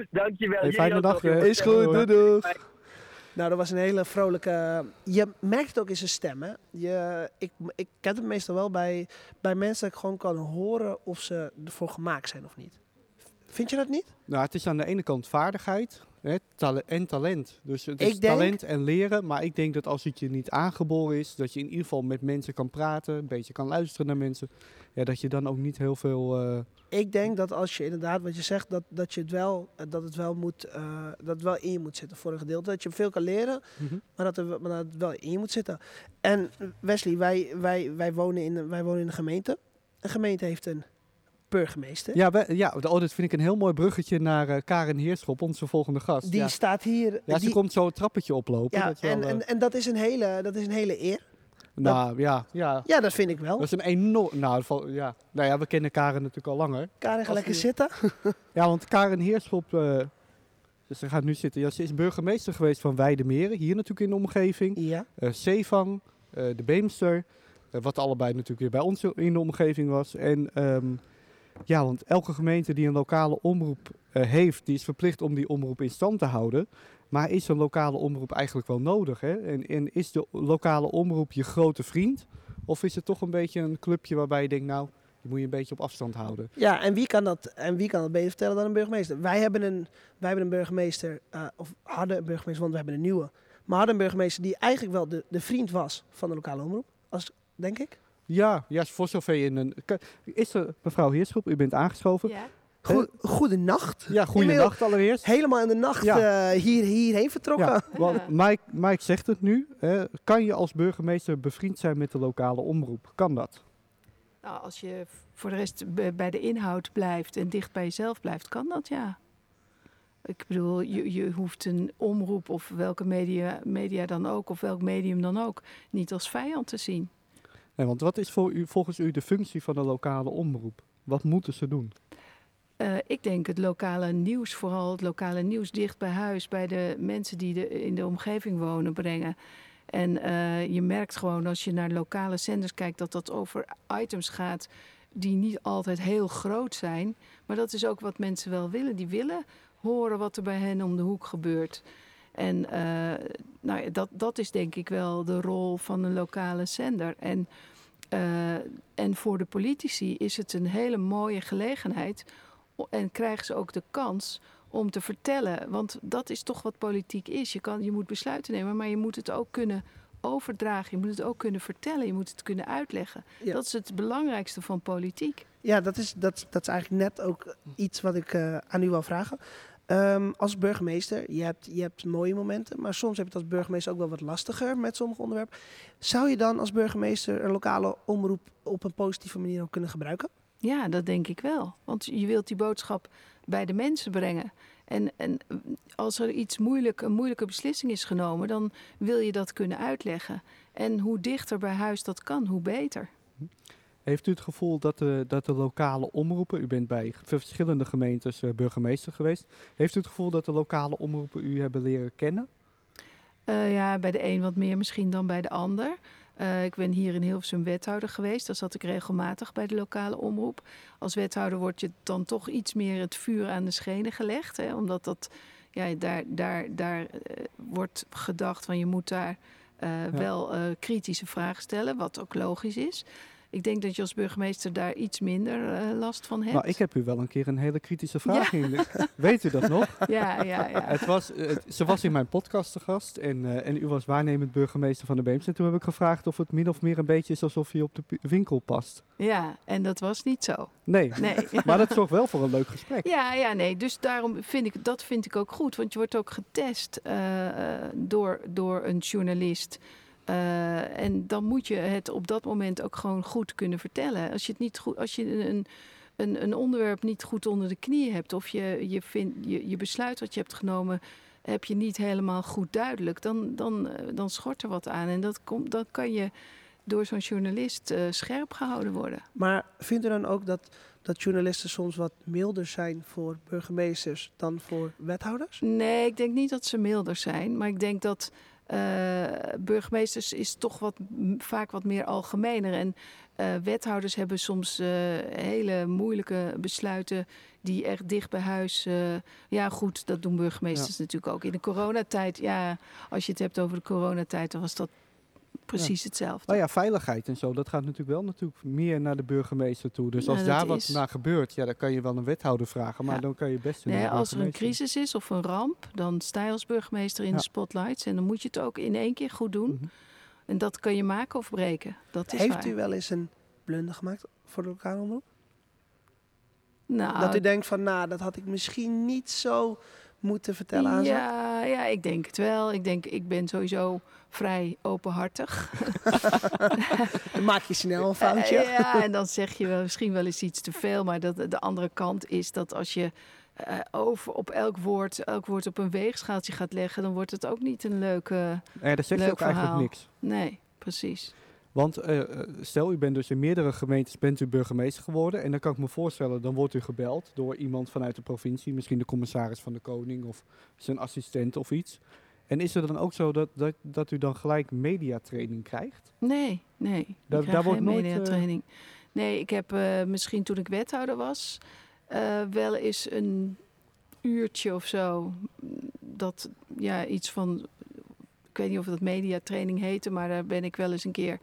Dankjewel. Hey, Jullie fijne ook dag, nog, jongens. Is goed, doei doei. Nou, dat was een hele vrolijke... Je merkt het ook in zijn stem, hè. Je, ik, ik ken het meestal wel bij, bij mensen dat ik gewoon kan horen of ze ervoor gemaakt zijn of niet. Vind je dat niet? Nou, het is aan de ene kant vaardigheid hè, tale- en talent. Dus het Ik is denk- talent en leren. Maar ik denk dat als het je niet aangeboren is, dat je in ieder geval met mensen kan praten, een beetje kan luisteren naar mensen. Ja, dat je dan ook niet heel veel. eh, Ik denk dat als je inderdaad wat je zegt, dat, dat je het wel, eh, dat het wel moet, eh, dat het wel in je moet zitten voor een gedeelte. Dat je veel kan leren, mhm. maar dat, er, maar dat het wel in je moet zitten. En Wesley, wij, wij, wij, wonen in, wij wonen in een gemeente. Een gemeente heeft een burgemeester. Ja, we, ja oh, dat vind ik een heel mooi bruggetje naar eh, Karen Heerschop, onze volgende gast. Die ja. staat hier. ja, ze komt zo het trappetje oplopen. ja, dat wel, en, eh, en, en dat is een hele, dat is een hele eer. nou, ja, ja. Ja, dat vind ik wel. Dat is een enorm. Nou, ja. nou ja, we kennen Karen natuurlijk al langer. Karin, ga lekker die- zitten. Ja, want Karen Heerschop. eh, dus ze gaat nu zitten. Ja, ze is burgemeester geweest van Weidemeren, hier natuurlijk in de omgeving. Ja. eh, de Beemster, wat allebei natuurlijk weer bij ons in de omgeving was. En ehm, ja, want elke gemeente die een lokale omroep eh, heeft, die is verplicht om die omroep in stand te houden. Maar is een lokale omroep eigenlijk wel nodig? Hè? En, en is de lokale omroep je grote vriend? Of is het toch een beetje een clubje waarbij je denkt, nou, die moet je een beetje op afstand houden? Ja, en wie kan dat, en wie kan dat beter vertellen dan een burgemeester? Wij hebben een, wij hebben een burgemeester, eh, of hadden een burgemeester, want we hebben een nieuwe. Maar hadden een burgemeester die eigenlijk wel de, de vriend was van de lokale omroep, als, denk ik. Ja, ja, voor zover je in een... Is er, mevrouw Heerschop, u bent aangeschoven. Ja. Goe, goede nacht. Ja, goeienacht allereerst. Helemaal in de nacht Ja. eh, hier, hierheen vertrokken. Ja, want Mike, Mike zegt het nu. hè, kan je als burgemeester bevriend zijn met de lokale omroep? Kan dat? Nou, als je voor de rest bij de inhoud blijft en dicht bij jezelf blijft, kan dat ja. Ik bedoel, je, je hoeft een omroep of welke media, media dan ook, of welk medium dan ook, niet als vijand te zien. Want wat is voor u, volgens u de functie van de lokale omroep? Wat moeten ze doen? Eh, ik denk het lokale nieuws, vooral het lokale nieuws dicht bij huis, bij de mensen die in de omgeving wonen, brengen. En eh, je merkt gewoon als je naar lokale zenders kijkt dat dat over items gaat die niet altijd heel groot zijn. Maar dat is ook wat mensen wel willen. Die willen horen wat er bij hen om de hoek gebeurt. En eh, nou ja, dat, dat is denk ik wel de rol van een lokale zender. En, eh, en voor de politici is het een hele mooie gelegenheid en krijgen ze ook de kans om te vertellen. Want dat is toch wat politiek is. Je, kan, je moet besluiten nemen, maar je moet het ook kunnen overdragen. Je moet het ook kunnen vertellen. Je moet het kunnen uitleggen. Ja. Dat is het belangrijkste van politiek. Ja, dat is, dat, dat is eigenlijk net ook iets wat ik eh, aan u wil vragen. Ehm, als burgemeester, je hebt, je hebt mooie momenten, maar soms heb je het als burgemeester ook wel wat lastiger met sommige onderwerpen. Zou je dan als burgemeester een lokale omroep op een positieve manier ook kunnen gebruiken? Ja, dat denk ik wel. Want je wilt die boodschap bij de mensen brengen. En, en als er iets moeilijk, een moeilijke beslissing is genomen, dan wil je dat kunnen uitleggen. En hoe dichter bij huis dat kan, hoe beter. Heeft u het gevoel dat de, dat de lokale omroepen, u bent bij verschillende gemeentes eh, burgemeester geweest, heeft u het gevoel dat de lokale omroepen u hebben leren kennen? Eh, ja, bij de een wat meer misschien dan bij de ander. Eh, ik ben hier in Hilversum wethouder geweest. Daar zat ik regelmatig bij de lokale omroep. Als wethouder wordt je dan toch iets meer het vuur aan de schenen gelegd. Hè, omdat dat, ja, daar, daar, daar wordt gedacht van je moet daar wel kritische vragen stellen. Wat ook logisch is. Ik denk dat je als burgemeester daar iets minder eh, last van hebt. Nou, ik heb u wel een keer een hele kritische vraag in. de- Weet u dat nog? Ja, ja, ja. Het was, het- ze was in mijn podcast te gast en, eh, en u was waarnemend burgemeester van de Beems. En toen heb ik gevraagd of het min of meer een beetje is alsof je op de winkel past. ja, en dat was niet zo. Nee, Nee. maar dat zorgt wel voor een leuk gesprek. Ja, ja, nee. Dus daarom vind ik dat vind ik ook goed. Want je wordt ook getest eh, door, door een journalist. Eh, en dan moet je het op dat moment ook gewoon goed kunnen vertellen. Als je, het niet goed, als je een, een, een onderwerp niet goed onder de knie hebt, of je, je, vindt, je, je besluit wat je hebt genomen, heb je niet helemaal goed duidelijk, dan, dan, eh, dan schort er wat aan. En dat, komt, dat kan je door zo'n journalist eh, scherp gehouden worden. Maar vindt u dan ook dat, dat journalisten soms wat milder zijn voor burgemeesters dan voor wethouders? Nee, ik denk niet dat ze milder zijn. Maar ik denk dat burgemeesters is toch wat, vaak wat meer algemener. En eh, wethouders hebben soms eh, hele moeilijke besluiten die echt dicht bij huis... eh, ja goed, dat doen burgemeesters natuurlijk ook. In de coronatijd, ja, als je het hebt over de coronatijd... dan was dat precies hetzelfde. Nou ja, veiligheid en zo, dat gaat natuurlijk wel natuurlijk meer naar de burgemeester toe. Dus als daar wat is- naar gebeurt, ja, dan kan je wel een wethouder vragen, maar Ja. dan kan je best Nee, als er een crisis is of een ramp, dan sta je als burgemeester in Ja. de spotlights. En dan moet je het ook in één keer goed doen. Mhm. En dat kan je maken of breken. Dat is Heeft waar. u wel eens een blunder gemaakt voor de lokale omroep? Nou, dat u denkt van, nou, dat had ik misschien niet zo moeten vertellen aan ze? ja, ja, ik denk het wel. Ik denk, ik ben sowieso vrij openhartig. Dan maak je snel een foutje. Eh, ja, en dan zeg je wel, misschien wel eens iets te veel. Maar dat, de andere kant is dat als je eh, over op elk woord, elk woord op een weegschaaltje gaat leggen, dan wordt het ook niet een leuke. Nee, daar zeg je ook eigenlijk verhaal. niks. Nee, precies. Want eh, eh, stel, u bent dus in meerdere gemeentes bent u burgemeester geworden. En dan kan ik me voorstellen, dan wordt u gebeld door iemand vanuit de provincie. Misschien de commissaris van de koning of zijn assistent of iets. En is het dan ook zo dat, dat, dat u dan gelijk mediatraining krijgt? Nee, nee. Daar- wordt nooit, eh, mediatraining. Nee, ik heb misschien toen ik wethouder was, wel eens een uurtje of zo. Dat ja, iets van. Ik weet niet of dat mediatraining heette, maar daar ben ik wel eens een keer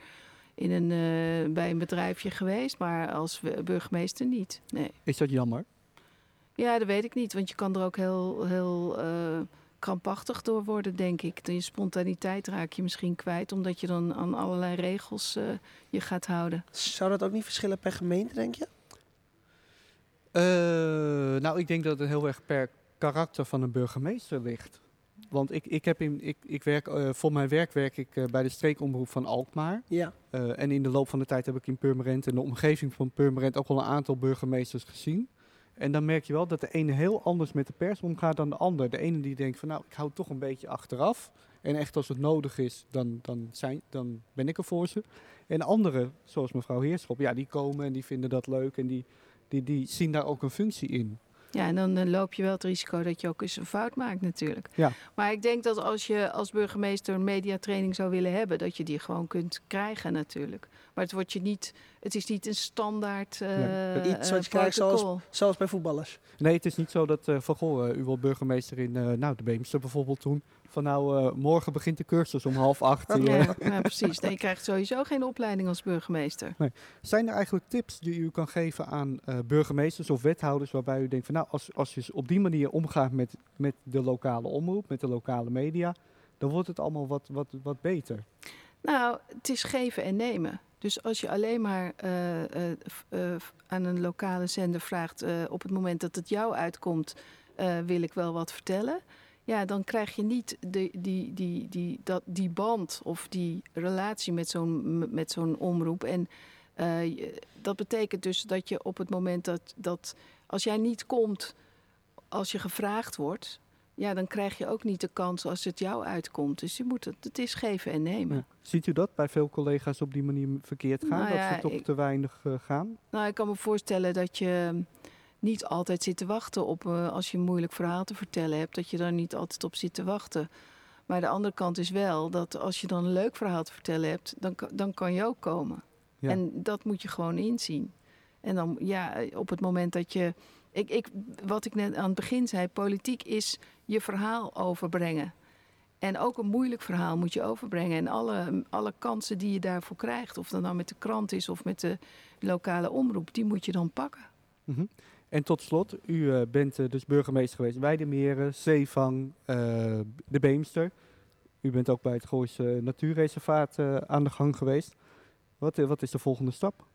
in een, eh, bij een bedrijfje geweest. Maar als burgemeester niet. Nee. Is dat jammer? Ja, dat weet ik niet. Want je kan er ook heel, heel eh, krampachtig door worden, denk ik. Je spontaniteit raak je misschien kwijt, omdat je dan aan allerlei regels eh, je gaat houden. Zou dat ook niet verschillen per gemeente, denk je? Eh, nou, ik denk dat het heel erg per karakter van een burgemeester ligt. Want ik, ik, heb in, ik, ik werk, eh, voor mijn werk werk ik eh, bij de streekomroep van Alkmaar. Ja. Eh, en in de loop van de tijd heb ik in Purmerend en de omgeving van Purmerend ook wel een aantal burgemeesters gezien. En dan merk je wel dat de ene heel anders met de pers omgaat dan de ander. De ene die denkt van nou, ik hou toch een beetje achteraf. En echt als het nodig is, dan, dan, zijn, dan ben ik er voor ze. En anderen, zoals mevrouw Heerschop, ja, die komen en die vinden dat leuk en die, die, die zien daar ook een functie in. Ja, en dan eh, loop je wel het risico dat je ook eens een fout maakt natuurlijk. Ja. Maar ik denk dat als je als burgemeester een mediatraining zou willen hebben, dat je die gewoon kunt krijgen natuurlijk. Maar het, wordt je niet, het is niet een standaard eh Nee. Iets wat eh, je krijgt zoals-. Zoals bij voetballers. Nee, het is niet zo dat eh van goh, eh, u wordt burgemeester in eh, nou, de Beemster bijvoorbeeld toen. Van nou, eh, morgen begint de cursus om half acht. eh. Ja, precies. Nee, je krijgt sowieso geen opleiding als burgemeester. Zijn er eigenlijk tips die u kan geven aan eh, burgemeesters of wethouders waarbij u denkt van nou, als, als je op die manier omgaat met, met de lokale omroep, met de lokale media, dan wordt het allemaal wat, wat, wat beter. Nou, het is geven en nemen. Dus als je alleen maar aan een lokale zender vraagt op het moment dat het jou uitkomt, wil ik wel wat vertellen. Ja, dan krijg je niet de, die, die, die, dat, die band of die relatie met zo'n met zo'n omroep. En eh, dat betekent dus dat je op het moment dat, dat als jij niet komt als je gevraagd wordt, ja, dan krijg je ook niet de kans als het jou uitkomt. Dus je moet het, het is geven en nemen. Ja. Ziet u dat bij veel collega's op die manier verkeerd gaan? Nou dat ze toch ik- te weinig eh, gaan? Nou, ik kan me voorstellen dat je niet altijd zit te wachten op eh, als je een moeilijk verhaal te vertellen hebt, dat je daar niet altijd op zit te wachten. Maar de andere kant is wel dat als je dan een leuk verhaal te vertellen hebt, dan, dan kan je ook komen. Ja. En dat moet je gewoon inzien. En dan, ja, op het moment dat je. Ik, ik, wat ik net aan het begin zei, politiek is je verhaal overbrengen. En ook een moeilijk verhaal moet je overbrengen. En alle, alle kansen die je daarvoor krijgt, of dat nou met de krant is of met de lokale omroep, die moet je dan pakken. Mhm. En tot slot, u eh, bent eh, dus burgemeester geweest. Weidemeren, Zeevang, eh, de Beemster. U bent ook bij het Gooise Natuurreservaat aan de gang geweest. Wat, wat is de volgende stap?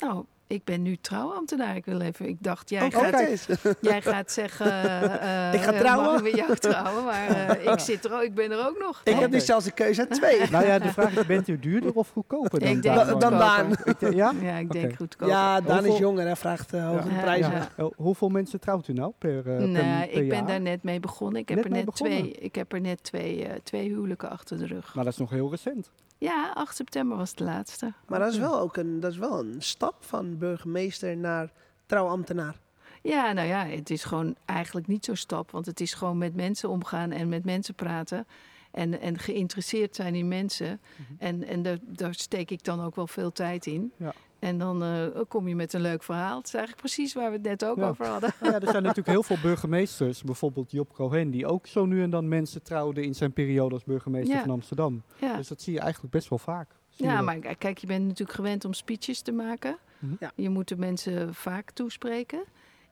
Nou, ik ben nu trouwambtenaar. Ik wil even. Ik dacht, jij, Oh, gaat, jij gaat zeggen. eh, Ik ga eh, trouwen. Mag ik met jou trouwen? Maar eh, ik, zit er ook, ik ben er ook nog. Ik hè? heb nu zelfs een keuze uit twee. nou ja, de vraag is, bent u duurder of goedkoper dan Ik denk Daan? Dan- Daan. Ja? Ja, ik denk Oké. goed kopen. Ja, Daan is jonger en vraagt hogere Ja. prijzen. Ja. Hoeveel mensen trouwt u nou per, per, Nou, ik ben jaar? daar net mee begonnen. Ik heb Net er net twee, ik heb er net twee, eh, twee huwelijken achter de rug. Maar dat is nog heel recent. Ja, 8 september was de laatste. Maar dat is wel ook een, dat is wel een stap van burgemeester naar trouwambtenaar. Ja, nou ja, het is gewoon eigenlijk niet zo'n stap. Want het is gewoon met mensen omgaan en met mensen praten. En, en geïnteresseerd zijn in mensen. En, en daar, daar steek ik dan ook wel veel tijd in. Ja. En dan eh, kom je met een leuk verhaal. Het is eigenlijk precies waar we het net ook Ja. over hadden. Nou ja, er zijn natuurlijk heel veel burgemeesters, bijvoorbeeld Job Cohen, die ook zo nu en dan mensen trouwde in zijn periode als burgemeester Ja. van Amsterdam. Ja. Dus dat zie je eigenlijk best wel vaak. Zie Ja, maar kijk, je bent natuurlijk gewend om speeches te maken. Mhm. Ja. Je moet de mensen vaak toespreken.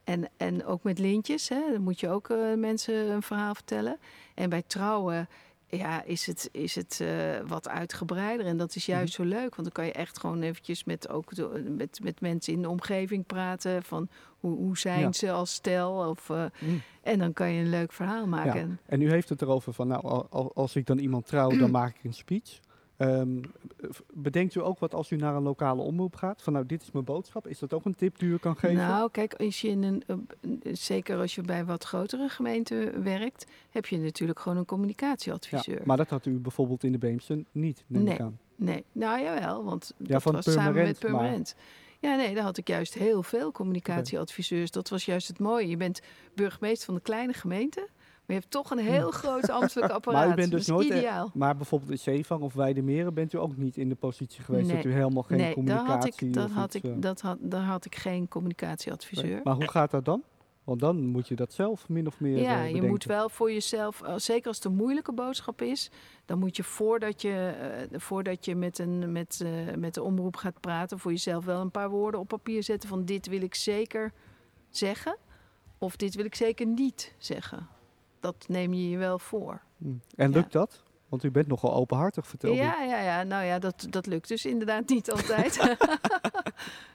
En, en ook met lintjes, hè, dan moet je ook eh, mensen een verhaal vertellen. En bij trouwen ja, is het, is het eh, wat uitgebreider. En dat is juist zo leuk, want dan kan je echt gewoon eventjes met, ook de- met, met mensen in de omgeving praten. Van hoe, hoe zijn Ja. ze als stel? Of, eh, Mm. En dan kan je een leuk verhaal maken. En u heeft het erover van, nou, al- al- als ik dan iemand trouw, dan maak ik een speech. Ehm, bedenkt u ook wat als u naar een lokale omroep gaat? Van nou, dit is mijn boodschap. Is dat ook een tip die u kan geven? Nou, kijk, als je in een, zeker als je bij wat grotere gemeenten werkt, heb je natuurlijk gewoon een ja, communicatieadviseur. maar dat had u bijvoorbeeld in de Beemster niet, neem ik Nee. aan. Nee, nou jawel, want dat van was samen met maar- Purmerend. Ja, nee, daar had ik juist heel veel communicatieadviseurs. Dat was juist het mooie. Je bent burgemeester van een kleine gemeente, je hebt toch een heel groot ambtelijk apparaat. Maar u bent dus dat nooit... eh, ideaal. Maar bijvoorbeeld in Zeevang of Weidemeren bent u ook niet in de positie geweest dat Nee. u helemaal geen nee, daar communicatie... had ik, dat of had iets, ik, eh, dat had, daar had ik geen communicatieadviseur. Maar hoe gaat dat dan? Want dan moet je dat zelf min of meer Ja, eh, je moet wel voor jezelf, eh, zeker als het een moeilijke boodschap is, dan moet je voordat je, eh, voordat je met, een, met, eh, met de omroep gaat praten, voor jezelf wel een paar woorden op papier zetten van dit wil ik zeker zeggen of dit wil ik zeker niet zeggen. Dat neem je je wel voor. Hm. En lukt dat? Want u bent nogal openhartig, vertelde u. Ja, ja, ja, nou ja, dat, dat lukt dus inderdaad niet altijd.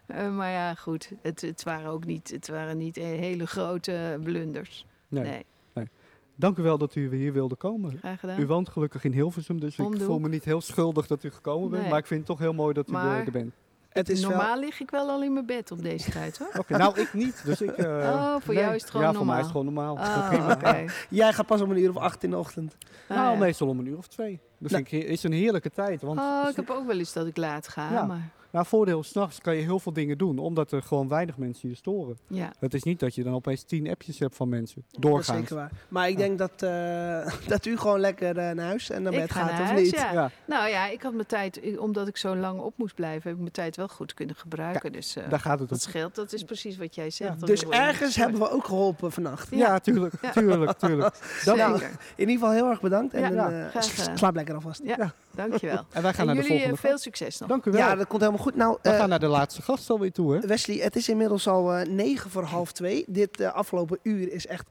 Eh, maar ja, goed. Het, het, waren ook niet, het waren niet eh, hele grote blunders. Nee. Nee, Dank u wel dat u hier wilde komen. graag gedaan. U woont gelukkig in Hilversum, dus ik voel me niet heel schuldig dat u gekomen bent. Nee. Maar ik vind het toch heel mooi dat u Maar- er bent. Het is wel- Normaal lig ik wel al in mijn bed op deze tijd, hoor. Oké, nou ik niet. Dus ik, eh, Oh, voor jou is het gewoon Ja, voor mij is normaal. het gewoon normaal. Oh. Jij gaat pas om een uur of acht in de ochtend. Ah, Nou, ja. meestal om een uur of twee. Dat Nou. vind ik, is een heerlijke tijd. Want Oh, ik heb ook wel eens dat ik laat ga, Ja. maar nou, voordeel, s'nachts kan je heel veel dingen doen. Omdat er gewoon weinig mensen je storen. ja. Het is niet dat je dan opeens tien appjes hebt van mensen. Dat is Doorgaans. zeker waar. Maar ik Ja. denk dat, eh, dat u gewoon lekker eh, naar huis en naar Ik bed ga gaat, naar of huis, niet? ja. Ja, Nou ja, ik had mijn tijd, omdat ik zo lang op moest blijven, heb ik mijn tijd wel goed kunnen gebruiken. dus eh, daar gaat het om. dat scheelt, dat is precies wat jij zegt. Ja. dan Dus ergens hebben we ook geholpen vannacht. Ja, tuurlijk, Ja. tuurlijk, tuurlijk. Dan- Zeker. In ieder geval heel erg bedankt. En Ja, een, ja, eh, graag s- gedaan. slaap lekker alvast. Ja, dankjewel. En wij gaan en naar de jullie volgende eh, veel gast. succes nog. Dank u wel. Ja, dat komt helemaal goed. Nou, we eh, gaan naar de laatste gast alweer toe, hè? Wesley, het is inmiddels al eh, negen voor half twee. Dit eh, afgelopen uur is echt...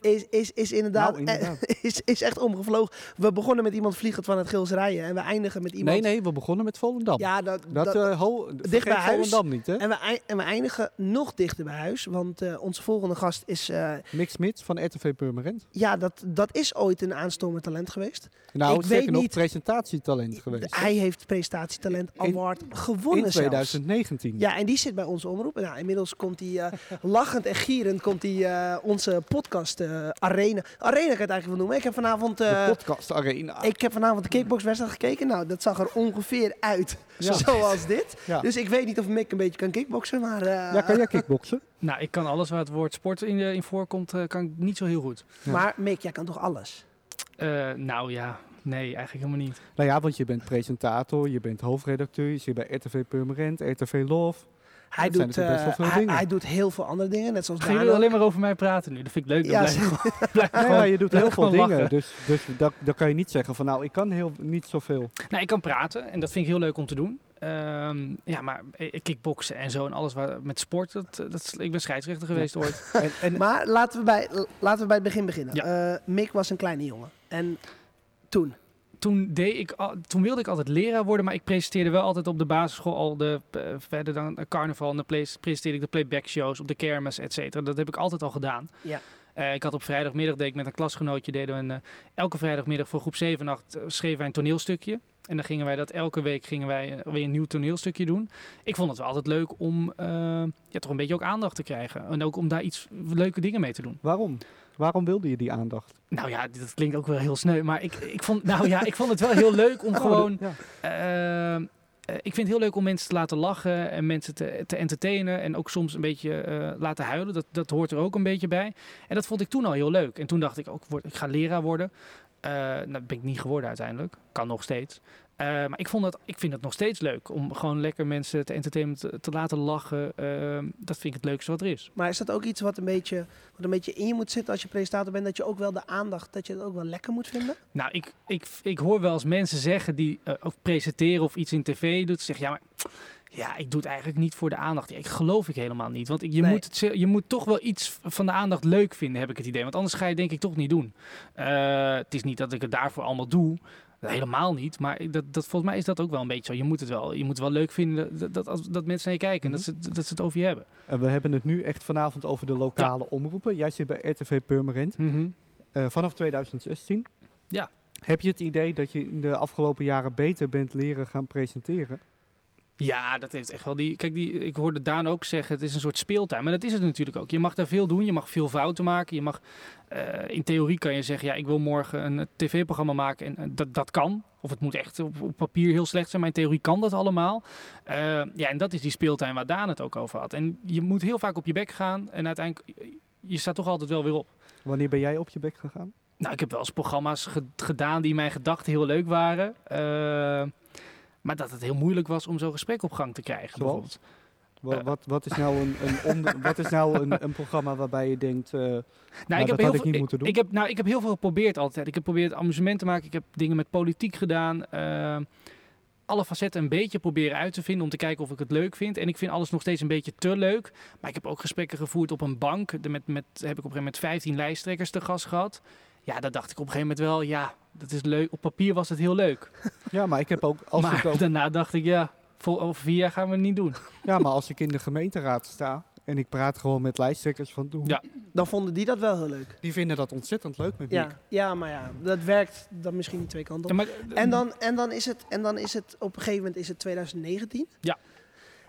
is, is, is inderdaad, Nou, inderdaad. is, is echt omgevlogen. We begonnen met iemand vliegend van het Gils rijden. En we eindigen met iemand... Nee, nee, we begonnen met Volendam. Ja, dat, dat, dat- eh, ho, dicht bij huis. Volendam niet, hè? en, we, en we eindigen nog dichter bij huis. Want eh, onze volgende gast is... eh, Mick Smits van RTV Purmerend. ja, dat, dat is ooit een aanstormend talent geweest. Nou, Ik zeker weet nog niet- presentatietalent geweest. Hij heeft Prestatietalent In- Award gewonnen In zelfs. 2019. Ja, en die zit bij onze omroep. Nou, inmiddels komt hij lachend en gierend komt hij onze podcast eh, Arena. Arena kan ik het eigenlijk wel noemen. Ik heb vanavond, eh, de podcast arena. ik heb vanavond de kickboxwedstrijd gekeken. Nou, dat zag er ongeveer uit Ja. zoals dit. Ja. Dus ik weet niet of Mick een beetje kan kickboksen, maar... eh, ja, kan jij kickboksen? Nou, ik kan alles waar het woord sport in, eh, in voorkomt, eh, kan ik niet zo heel goed. Ja. Maar Mick, jij kan toch alles? Eh, nou ja, nee, eigenlijk helemaal niet. Nou ja, want je bent presentator, je bent hoofdredacteur, je zit bij RTV Purmerend, RTV Love. Hij Dat doet, eh, hij, doet heel veel andere dingen, net zoals Gaan jullie alleen maar over mij praten nu? Dat vind ik leuk. Ja, blijf gewoon, blijf je doet heel veel dingen, lachen. dus, dus dat, dan kan je niet zeggen van nou, ik kan heel, niet zoveel. Nou, ik kan praten en dat vind ik heel leuk om te doen. Ehm, ja, maar eh, kickboksen en zo en alles waar, met sport, dat, dat, is- ik ben scheidsrechter geweest ooit. En, en, Maar laten we, bij, laten we bij het begin beginnen. Ja. Eh, Mick was een kleine jongen. En toen? Toen, deed ik, al- toen wilde ik altijd leraar worden, maar ik presenteerde wel altijd op de basisschool al de, eh, verder dan carnaval en de presenteerde ik de playback shows op de kermis, et cetera. Dat heb ik altijd al gedaan. Ja. Eh, ik had op vrijdagmiddag deed ik met een klasgenootje deden we een, eh, elke vrijdagmiddag voor groep 7 en 8 eh, schreven wij een toneelstukje. En dan gingen wij dat elke week gingen wij eh, weer een nieuw toneelstukje doen. Ik vond het wel altijd leuk om eh, ja, toch een beetje ook aandacht te krijgen. En ook om daar iets leuke dingen mee te doen. waarom? Waarom wilde je die aandacht? Nou ja, dat klinkt ook wel heel sneu. Maar ik, ik, vond, nou ja, ik vond het wel heel leuk om gewoon... Ja. eh, ik vind het heel leuk om mensen te laten lachen en mensen te, te entertainen. En ook soms een beetje laten huilen. Dat, dat hoort er ook een beetje bij. En dat vond ik toen al heel leuk. En toen dacht ik ook, word- ik ga leraar worden. Eh nou, dat ben ik niet geworden uiteindelijk. Kan nog steeds. Eh, maar ik, vond dat, ik vind het nog steeds leuk om gewoon lekker mensen te entertainen, te, te laten lachen. Eh, dat vind ik het leukste wat er is. Maar is dat ook iets wat een, beetje, wat een beetje in je moet zitten als je presentator bent? Dat je ook wel de aandacht, dat je het ook wel lekker moet vinden? Nou, ik, ik, ik hoor wel eens mensen zeggen die eh, ook presenteren of iets in tv doet. Zeggen ja, maar ja, ik doe het eigenlijk niet voor de aandacht. Ja, ik geloof ik helemaal niet. Want je, Nee. moet het, je moet toch wel iets van de aandacht leuk vinden, heb ik het idee. Want anders ga je denk ik toch niet doen. Eh, het is niet dat ik het daarvoor allemaal doe. Helemaal niet. Maar dat, dat, volgens mij is dat ook wel een beetje zo. Je moet het wel, je moet wel leuk vinden dat, dat, mensen naar je kijken. En dat ze, dat ze het over je hebben. En we hebben het nu echt vanavond over de lokale omroepen. Jij zit bij RTV Purmerend eh, vanaf 2016. Ja. Heb je het idee dat je in de afgelopen jaren beter bent leren gaan presenteren? Ja, dat heeft echt wel die. Kijk, die, ik hoorde Daan ook zeggen: het is een soort speeltuin. Maar dat is het natuurlijk ook. Je mag daar veel doen, je mag veel fouten maken. Je mag, eh, in theorie kan je zeggen: ja, ik wil morgen een tv-programma maken. En eh, dat, dat kan. Of het moet echt op, op papier heel slecht zijn, maar in theorie kan dat allemaal. Eh, ja, en dat is die speeltuin waar Daan het ook over had. En je moet heel vaak op je bek gaan. En uiteindelijk, je staat toch altijd wel weer op. Wanneer ben jij op je bek gegaan? Nou, ik heb wel eens programma's ge- gedaan die in mijn gedachten heel leuk waren. Maar dat het heel moeilijk was om zo'n gesprek op gang te krijgen. Zoals? Bijvoorbeeld. Wa-. Wat, wat is nou een, een, onder- wat is nou een, een programma waarbij je denkt, eh, Nou, dat ik heb had heel ik niet moeten doen. Ik heb, nou, ik heb heel veel geprobeerd altijd. Ik heb geprobeerd amusement te maken. Ik heb dingen met politiek gedaan. eh, alle facetten een beetje proberen uit te vinden om te kijken of ik het leuk vind. En ik vind alles nog steeds een beetje te leuk. Maar ik heb ook gesprekken gevoerd op een bank. De, met, met, heb ik op een gegeven moment 15 lijsttrekkers te gast gehad. Ja, dat dacht ik op een gegeven moment wel. Ja, dat is leuk. Op papier was het heel leuk. ja, maar ik heb ook, als maar het ook, daarna dacht ik, ja, Vol, over vier jaar gaan we het niet doen. Ja, maar als ik in de gemeenteraad sta en ik praat gewoon met lijsttrekkers van toen, Ja. Dan vonden die dat wel heel leuk. die vinden dat ontzettend leuk met Miek. Ja, ja, maar ja, dat werkt dan misschien niet twee kanten op. Ja, maar, En dan, en, dan is het, en dan is het op een gegeven moment is het 2019. Ja.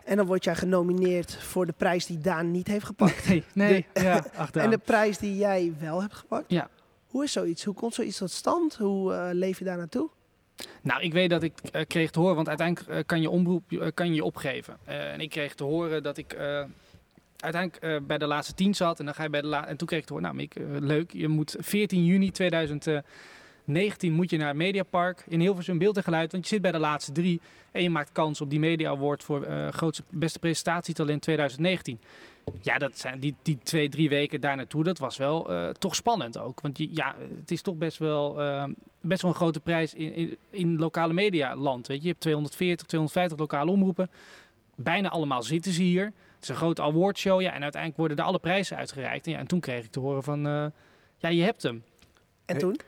En dan word jij genomineerd voor de prijs die Daan niet heeft gepakt. Nee, nee, ja, achteraan. en de prijs die jij wel hebt gepakt. Ja. Hoe is zoiets? Hoe komt zoiets tot stand? Hoe eh, leef je daar naartoe? Nou, ik weet dat ik eh, kreeg te horen, want uiteindelijk eh, kan je omroep kan je, opgeven. En ik kreeg te horen dat ik uiteindelijk bij de laatste tien zat. En, dan ga je bij de en toen kreeg ik te horen, nou eh, leuk. Je moet 14 juni 2019 moet je naar het Mediapark in Hilversum beeld en geluid. Want je zit bij de laatste drie en je maakt kans op die Media Award voor grootste beste presentatietalent 2019. Ja, dat zijn die, die twee, drie weken daar naartoe. Dat was wel eh, toch spannend ook. Want ja, het is toch best wel, eh, best wel een grote prijs in, in, in lokale media land. Weet je. je hebt 240, 250 lokale omroepen. Bijna allemaal zitten ze hier. Het is een grote awardshow. Ja, en uiteindelijk worden er alle prijzen uitgereikt. En, ja, en toen kreeg ik te horen van, eh, ja, je hebt hem. En toen?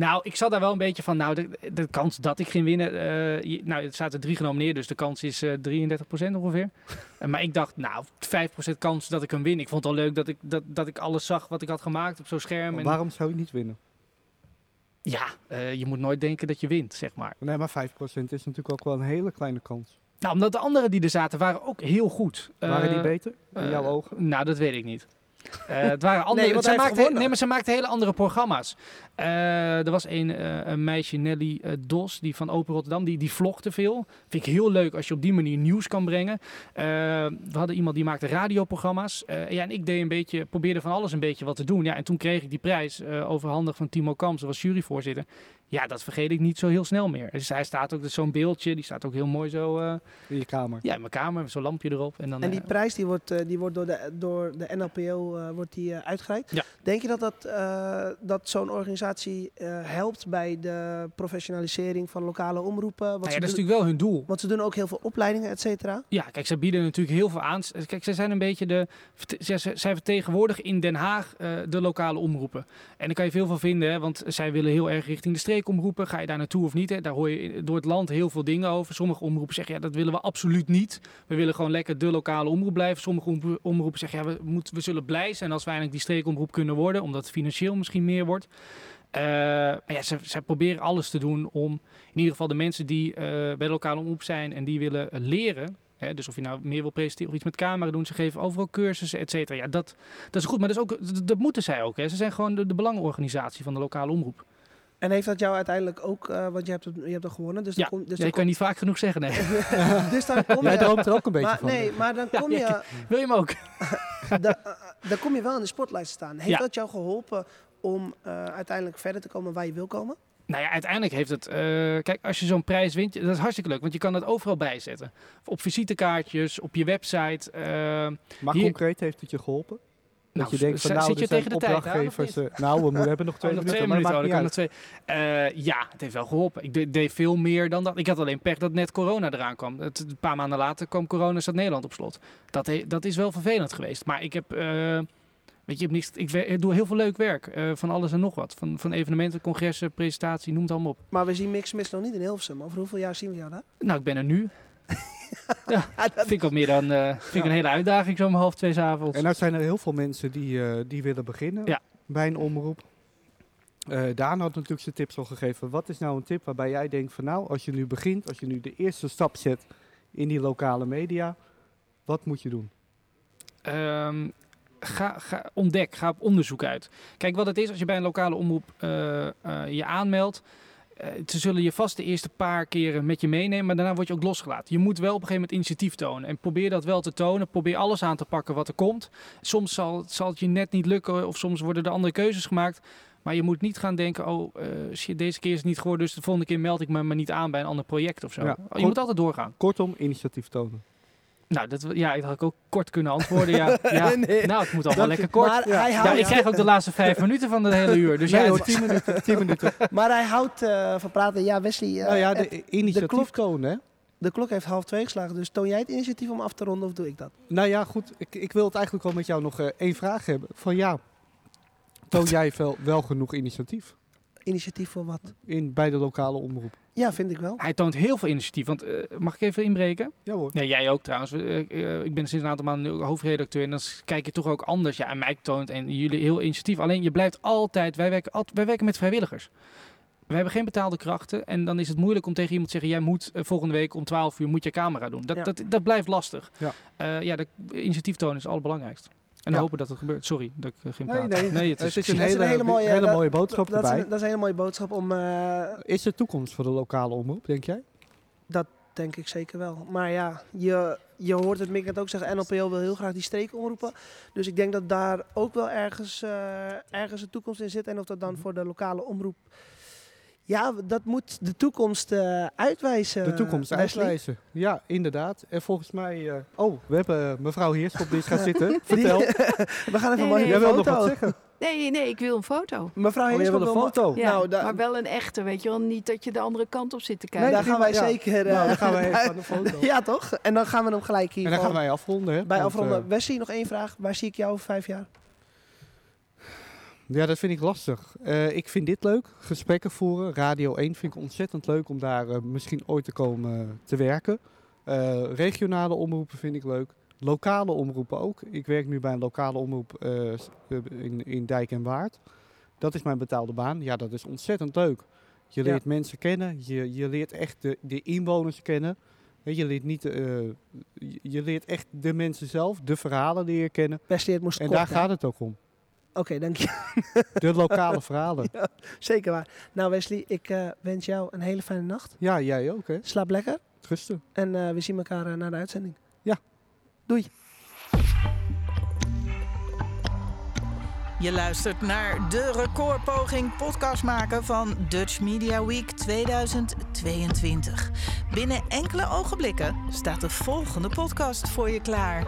Nou, ik zat daar wel een beetje van, nou, de, de kans dat ik ging winnen, eh, nou, er zaten drie genomineerd, dus de kans is eh 33% ongeveer. Maar ik dacht, nou, 5% kans dat ik hem win. Ik vond het al leuk dat ik, dat, dat ik alles zag wat ik had gemaakt op zo'n scherm. En, Waarom zou je niet winnen? ja, eh, je moet nooit denken dat je wint, zeg maar. Nee, maar 5% is natuurlijk ook wel een hele kleine kans. Nou, omdat de anderen die er zaten, waren ook heel goed. Waren die beter in jouw ogen? Nou, dat weet ik niet. Eh, het waren andere, want zij nee, maar ze maakten hele andere programma's. Eh, er was een, eh, een meisje, Nelly Dos, die van Open Rotterdam, die, die vlogde veel. Vind ik heel leuk als je op die manier nieuws kan brengen. We hadden iemand die maakte radioprogramma's. Ja, en ik deed een beetje, probeerde van alles een beetje wat te doen. Ja, en toen kreeg ik die prijs overhandigd van Timo Kamps, dat was juryvoorzitter. Ja, dat vergeet ik niet zo heel snel meer. Dus hij staat ook, dus zo'n beeldje, die staat ook heel mooi zo eh, In je kamer. ja, in mijn kamer, met zo'n lampje erop. En, dan, En die eh, prijs die wordt, eh, die wordt door, de, door de NLPO eh, wordt die, eh, uitgereikt. Ja. Denk je dat, dat, eh, dat zo'n organisatie eh, helpt bij de professionalisering van lokale omroepen? Want, nou ja, ze dat is natuurlijk wel hun doel. want ze doen ook heel veel opleidingen, et cetera. Ja, kijk, zij bieden natuurlijk heel veel aan. Kijk, zij zijn een beetje de. Zij, vertegenwoordigen in Den Haag eh, de lokale omroepen. En daar kan je veel van vinden, hè, want zij willen heel erg richting de streekomroepen. Ga je daar naartoe of niet? Hè? Daar hoor je door het land heel veel dingen over. Sommige omroepen zeggen ja, dat willen we absoluut niet. We willen gewoon lekker de lokale omroep blijven. Sommige omro- omroepen zeggen ja, we, moeten, we zullen blij zijn als we eindelijk die streekomroep kunnen worden, omdat het financieel misschien meer wordt. Eh, maar ja, ze, zij proberen alles te doen om in ieder geval de mensen die eh, bij de lokale omroep zijn en die willen eh, leren. Hè, dus of je nou meer wil presenteren of iets met camera doen. Ze geven overal cursussen, et cetera. Ja, dat, dat is goed. Maar dat, is ook, dat, dat moeten zij ook. Hè. Ze zijn gewoon de, de belangenorganisatie van de lokale omroep. En heeft dat jou uiteindelijk ook, eh, want je hebt, het, je hebt er gewonnen. Dus Ja, dan kom, dus Ja, dan kan niet vaak genoeg zeggen. Nee. dus dan kom Jij je... droomt er ook een beetje Maar, van. nee, maar dan kom, ja, je, Wil je hem ook? da- eh, dan kom je wel in de spotlight staan. Heeft Ja. dat jou geholpen om eh, uiteindelijk verder te komen waar je wil komen? Nou ja, uiteindelijk heeft het. eh, kijk, als je zo'n prijs wint, dat is hartstikke leuk. Want je kan het overal bijzetten. Op visitekaartjes, op je website. eh, Maar Hier- concreet heeft het je geholpen? Dat Nou, je denkt van z- nou, zit je tegen de tijd aan, of opdrachtgevers... niet? eh, nou, we moeten, hebben nog twee Oh, nog minuten, twee maar minuten. Oh, twee. Eh, ja, het heeft wel geholpen. Ik de- deed veel meer dan dat. Ik had alleen pech dat net corona eraan kwam. Het, een paar maanden later kwam corona, zat Nederland op slot. Dat, he- dat is wel vervelend geweest. Maar ik heb, eh, weet je, niks, ik, doe heel veel leuk werk. eh, van alles en nog wat. Van, van evenementen, congressen, presentatie, noem het allemaal op. Maar we zien Mix Miss nog niet in Hilversum. Over hoeveel jaar zien we jou daar? Nou, ik ben er nu. ja, dat- vind ik meer dan, eh, vind ik een hele uitdaging zo om half twee avonds. En nou zijn er heel veel mensen die, eh, die willen beginnen bij een omroep. Eh Daan had natuurlijk zijn tips al gegeven. Wat is nou een tip waarbij jij denkt van nou, als je nu begint, als je nu de eerste stap zet in die lokale media, wat moet je doen? Ehm, ga, ga, ontdek, ga op onderzoek uit. Kijk wat het is als je bij een lokale omroep je aanmeldt. Eh, ze zullen je vast de eerste paar keren met je meenemen, maar daarna word je ook losgelaten. Je moet wel op een gegeven moment initiatief tonen. En probeer dat wel te tonen. Probeer alles aan te pakken wat er komt. Soms zal, zal het je net niet lukken of soms worden er andere keuzes gemaakt. Maar je moet niet gaan denken, oh eh, shit, deze keer is het niet geworden, dus de volgende keer meld ik me maar niet aan bij een ander project of zo. Ja, je moet altijd doorgaan. Kortom, initiatief tonen. Nou, dat, ja, dat had ik ook kort kunnen antwoorden. Ja, ja. Nee. Nou, het moet allemaal lekker kort. Maar, Ja. hij Ja, houdt, ik krijg ook de laatste vijf minuten van de hele uur. Dus nee ja, 10 minuten. 10 minuten. maar hij houdt eh, van praten. Ja, Wesley, eh, nou ja, de initiatief klok- tonen. hè. de klok heeft half twee geslagen. Dus toon jij het initiatief om af te ronden of doe ik dat? Nou ja, goed. Ik, ik wil het eigenlijk wel met jou nog eh, één vraag hebben. Van ja, toon jij wel, wel genoeg initiatief Initiatief voor wat? in, bij de lokale omroep? Ja, vind ik wel. Hij toont heel veel initiatief. Want eh, mag ik even inbreken? Ja hoor. Nee, jij ook trouwens. Eh, eh, ik ben sinds een aantal maanden hoofdredacteur. En dan kijk je toch ook anders. Ja, en Mike toont en jullie heel initiatief. Alleen je blijft altijd. Wij werken, altijd, wij werken met vrijwilligers. We hebben geen betaalde krachten. En dan is het moeilijk om tegen iemand te zeggen: jij moet volgende week om 12 uur moet je camera doen. Dat, Ja. dat, dat blijft lastig. Ja. Eh, ja, de initiatief tonen is het allerbelangrijkste. En Ja. hopen dat het gebeurt. Sorry dat ik eh, ging Nee, praten. nee. het is, Het is een Dat is hele, een hele mooie, hele dat- mooie boodschap dat, is erbij. een, dat is een hele mooie boodschap om, eh, Is de toekomst voor de lokale omroep, denk jij? denk ik zeker wel. Maar ja, je, je hoort het Mick net ook zeggen, NLPO wil heel graag die streken omroepen. Dus ik denk dat daar ook wel ergens, eh, ergens een toekomst in zit. En of dat dan voor de lokale omroep... Ja, dat moet de toekomst eh, uitwijzen. De toekomst Wesley. uitwijzen. Ja, inderdaad. En volgens mij... eh, oh, we hebben eh, mevrouw Heerschop die is gaan zitten. Vertel. We gaan even Nee, een mooie nee. Jij wil nog wat zeggen? Nee, nee, ik wil een foto. Mevrouw Oh, Heerschop wil een foto? Ja, Nou, da- maar wel een echte, weet je wel. Niet dat je de andere kant op zit te Nee, kijken. daar gaan wij Ja. zeker... eh, Nou, dan gaan wij even aan de foto. ja, toch? En dan gaan we hem gelijk hier En dan gaan wij afronden. Hè? bij Want, afronden. Wesley, nog één vraag. Waar zie ik jou over vijf jaar? Ja, dat vind ik lastig. Eh, ik vind dit leuk, gesprekken voeren. Radio 1 vind ik ontzettend leuk om daar eh, misschien ooit te komen eh, te werken. Regionale omroepen vind ik leuk. Lokale omroepen ook. Ik werk nu bij een lokale omroep in, in Dijk en Waard. Dat is mijn betaalde baan. Ja, dat is ontzettend leuk. Je Ja. leert mensen kennen. Je, je leert echt de, de inwoners kennen. Je leert, niet, je- je leert echt de mensen zelf, de verhalen leren kennen. Wesley, het moest En kort, daar hè? gaat het ook om. Oké, dank je. De lokale verhalen. Zeker waar. Nou Wesley, ik eh, wens jou een hele fijne nacht. Ja, jij ook hè. Slaap lekker. Rusten. En eh, we zien elkaar eh, na de uitzending. Ja. Doei. Je luistert naar de recordpoging podcast maken van Dutch Media Week 2022. Binnen enkele ogenblikken staat de volgende podcast voor je klaar.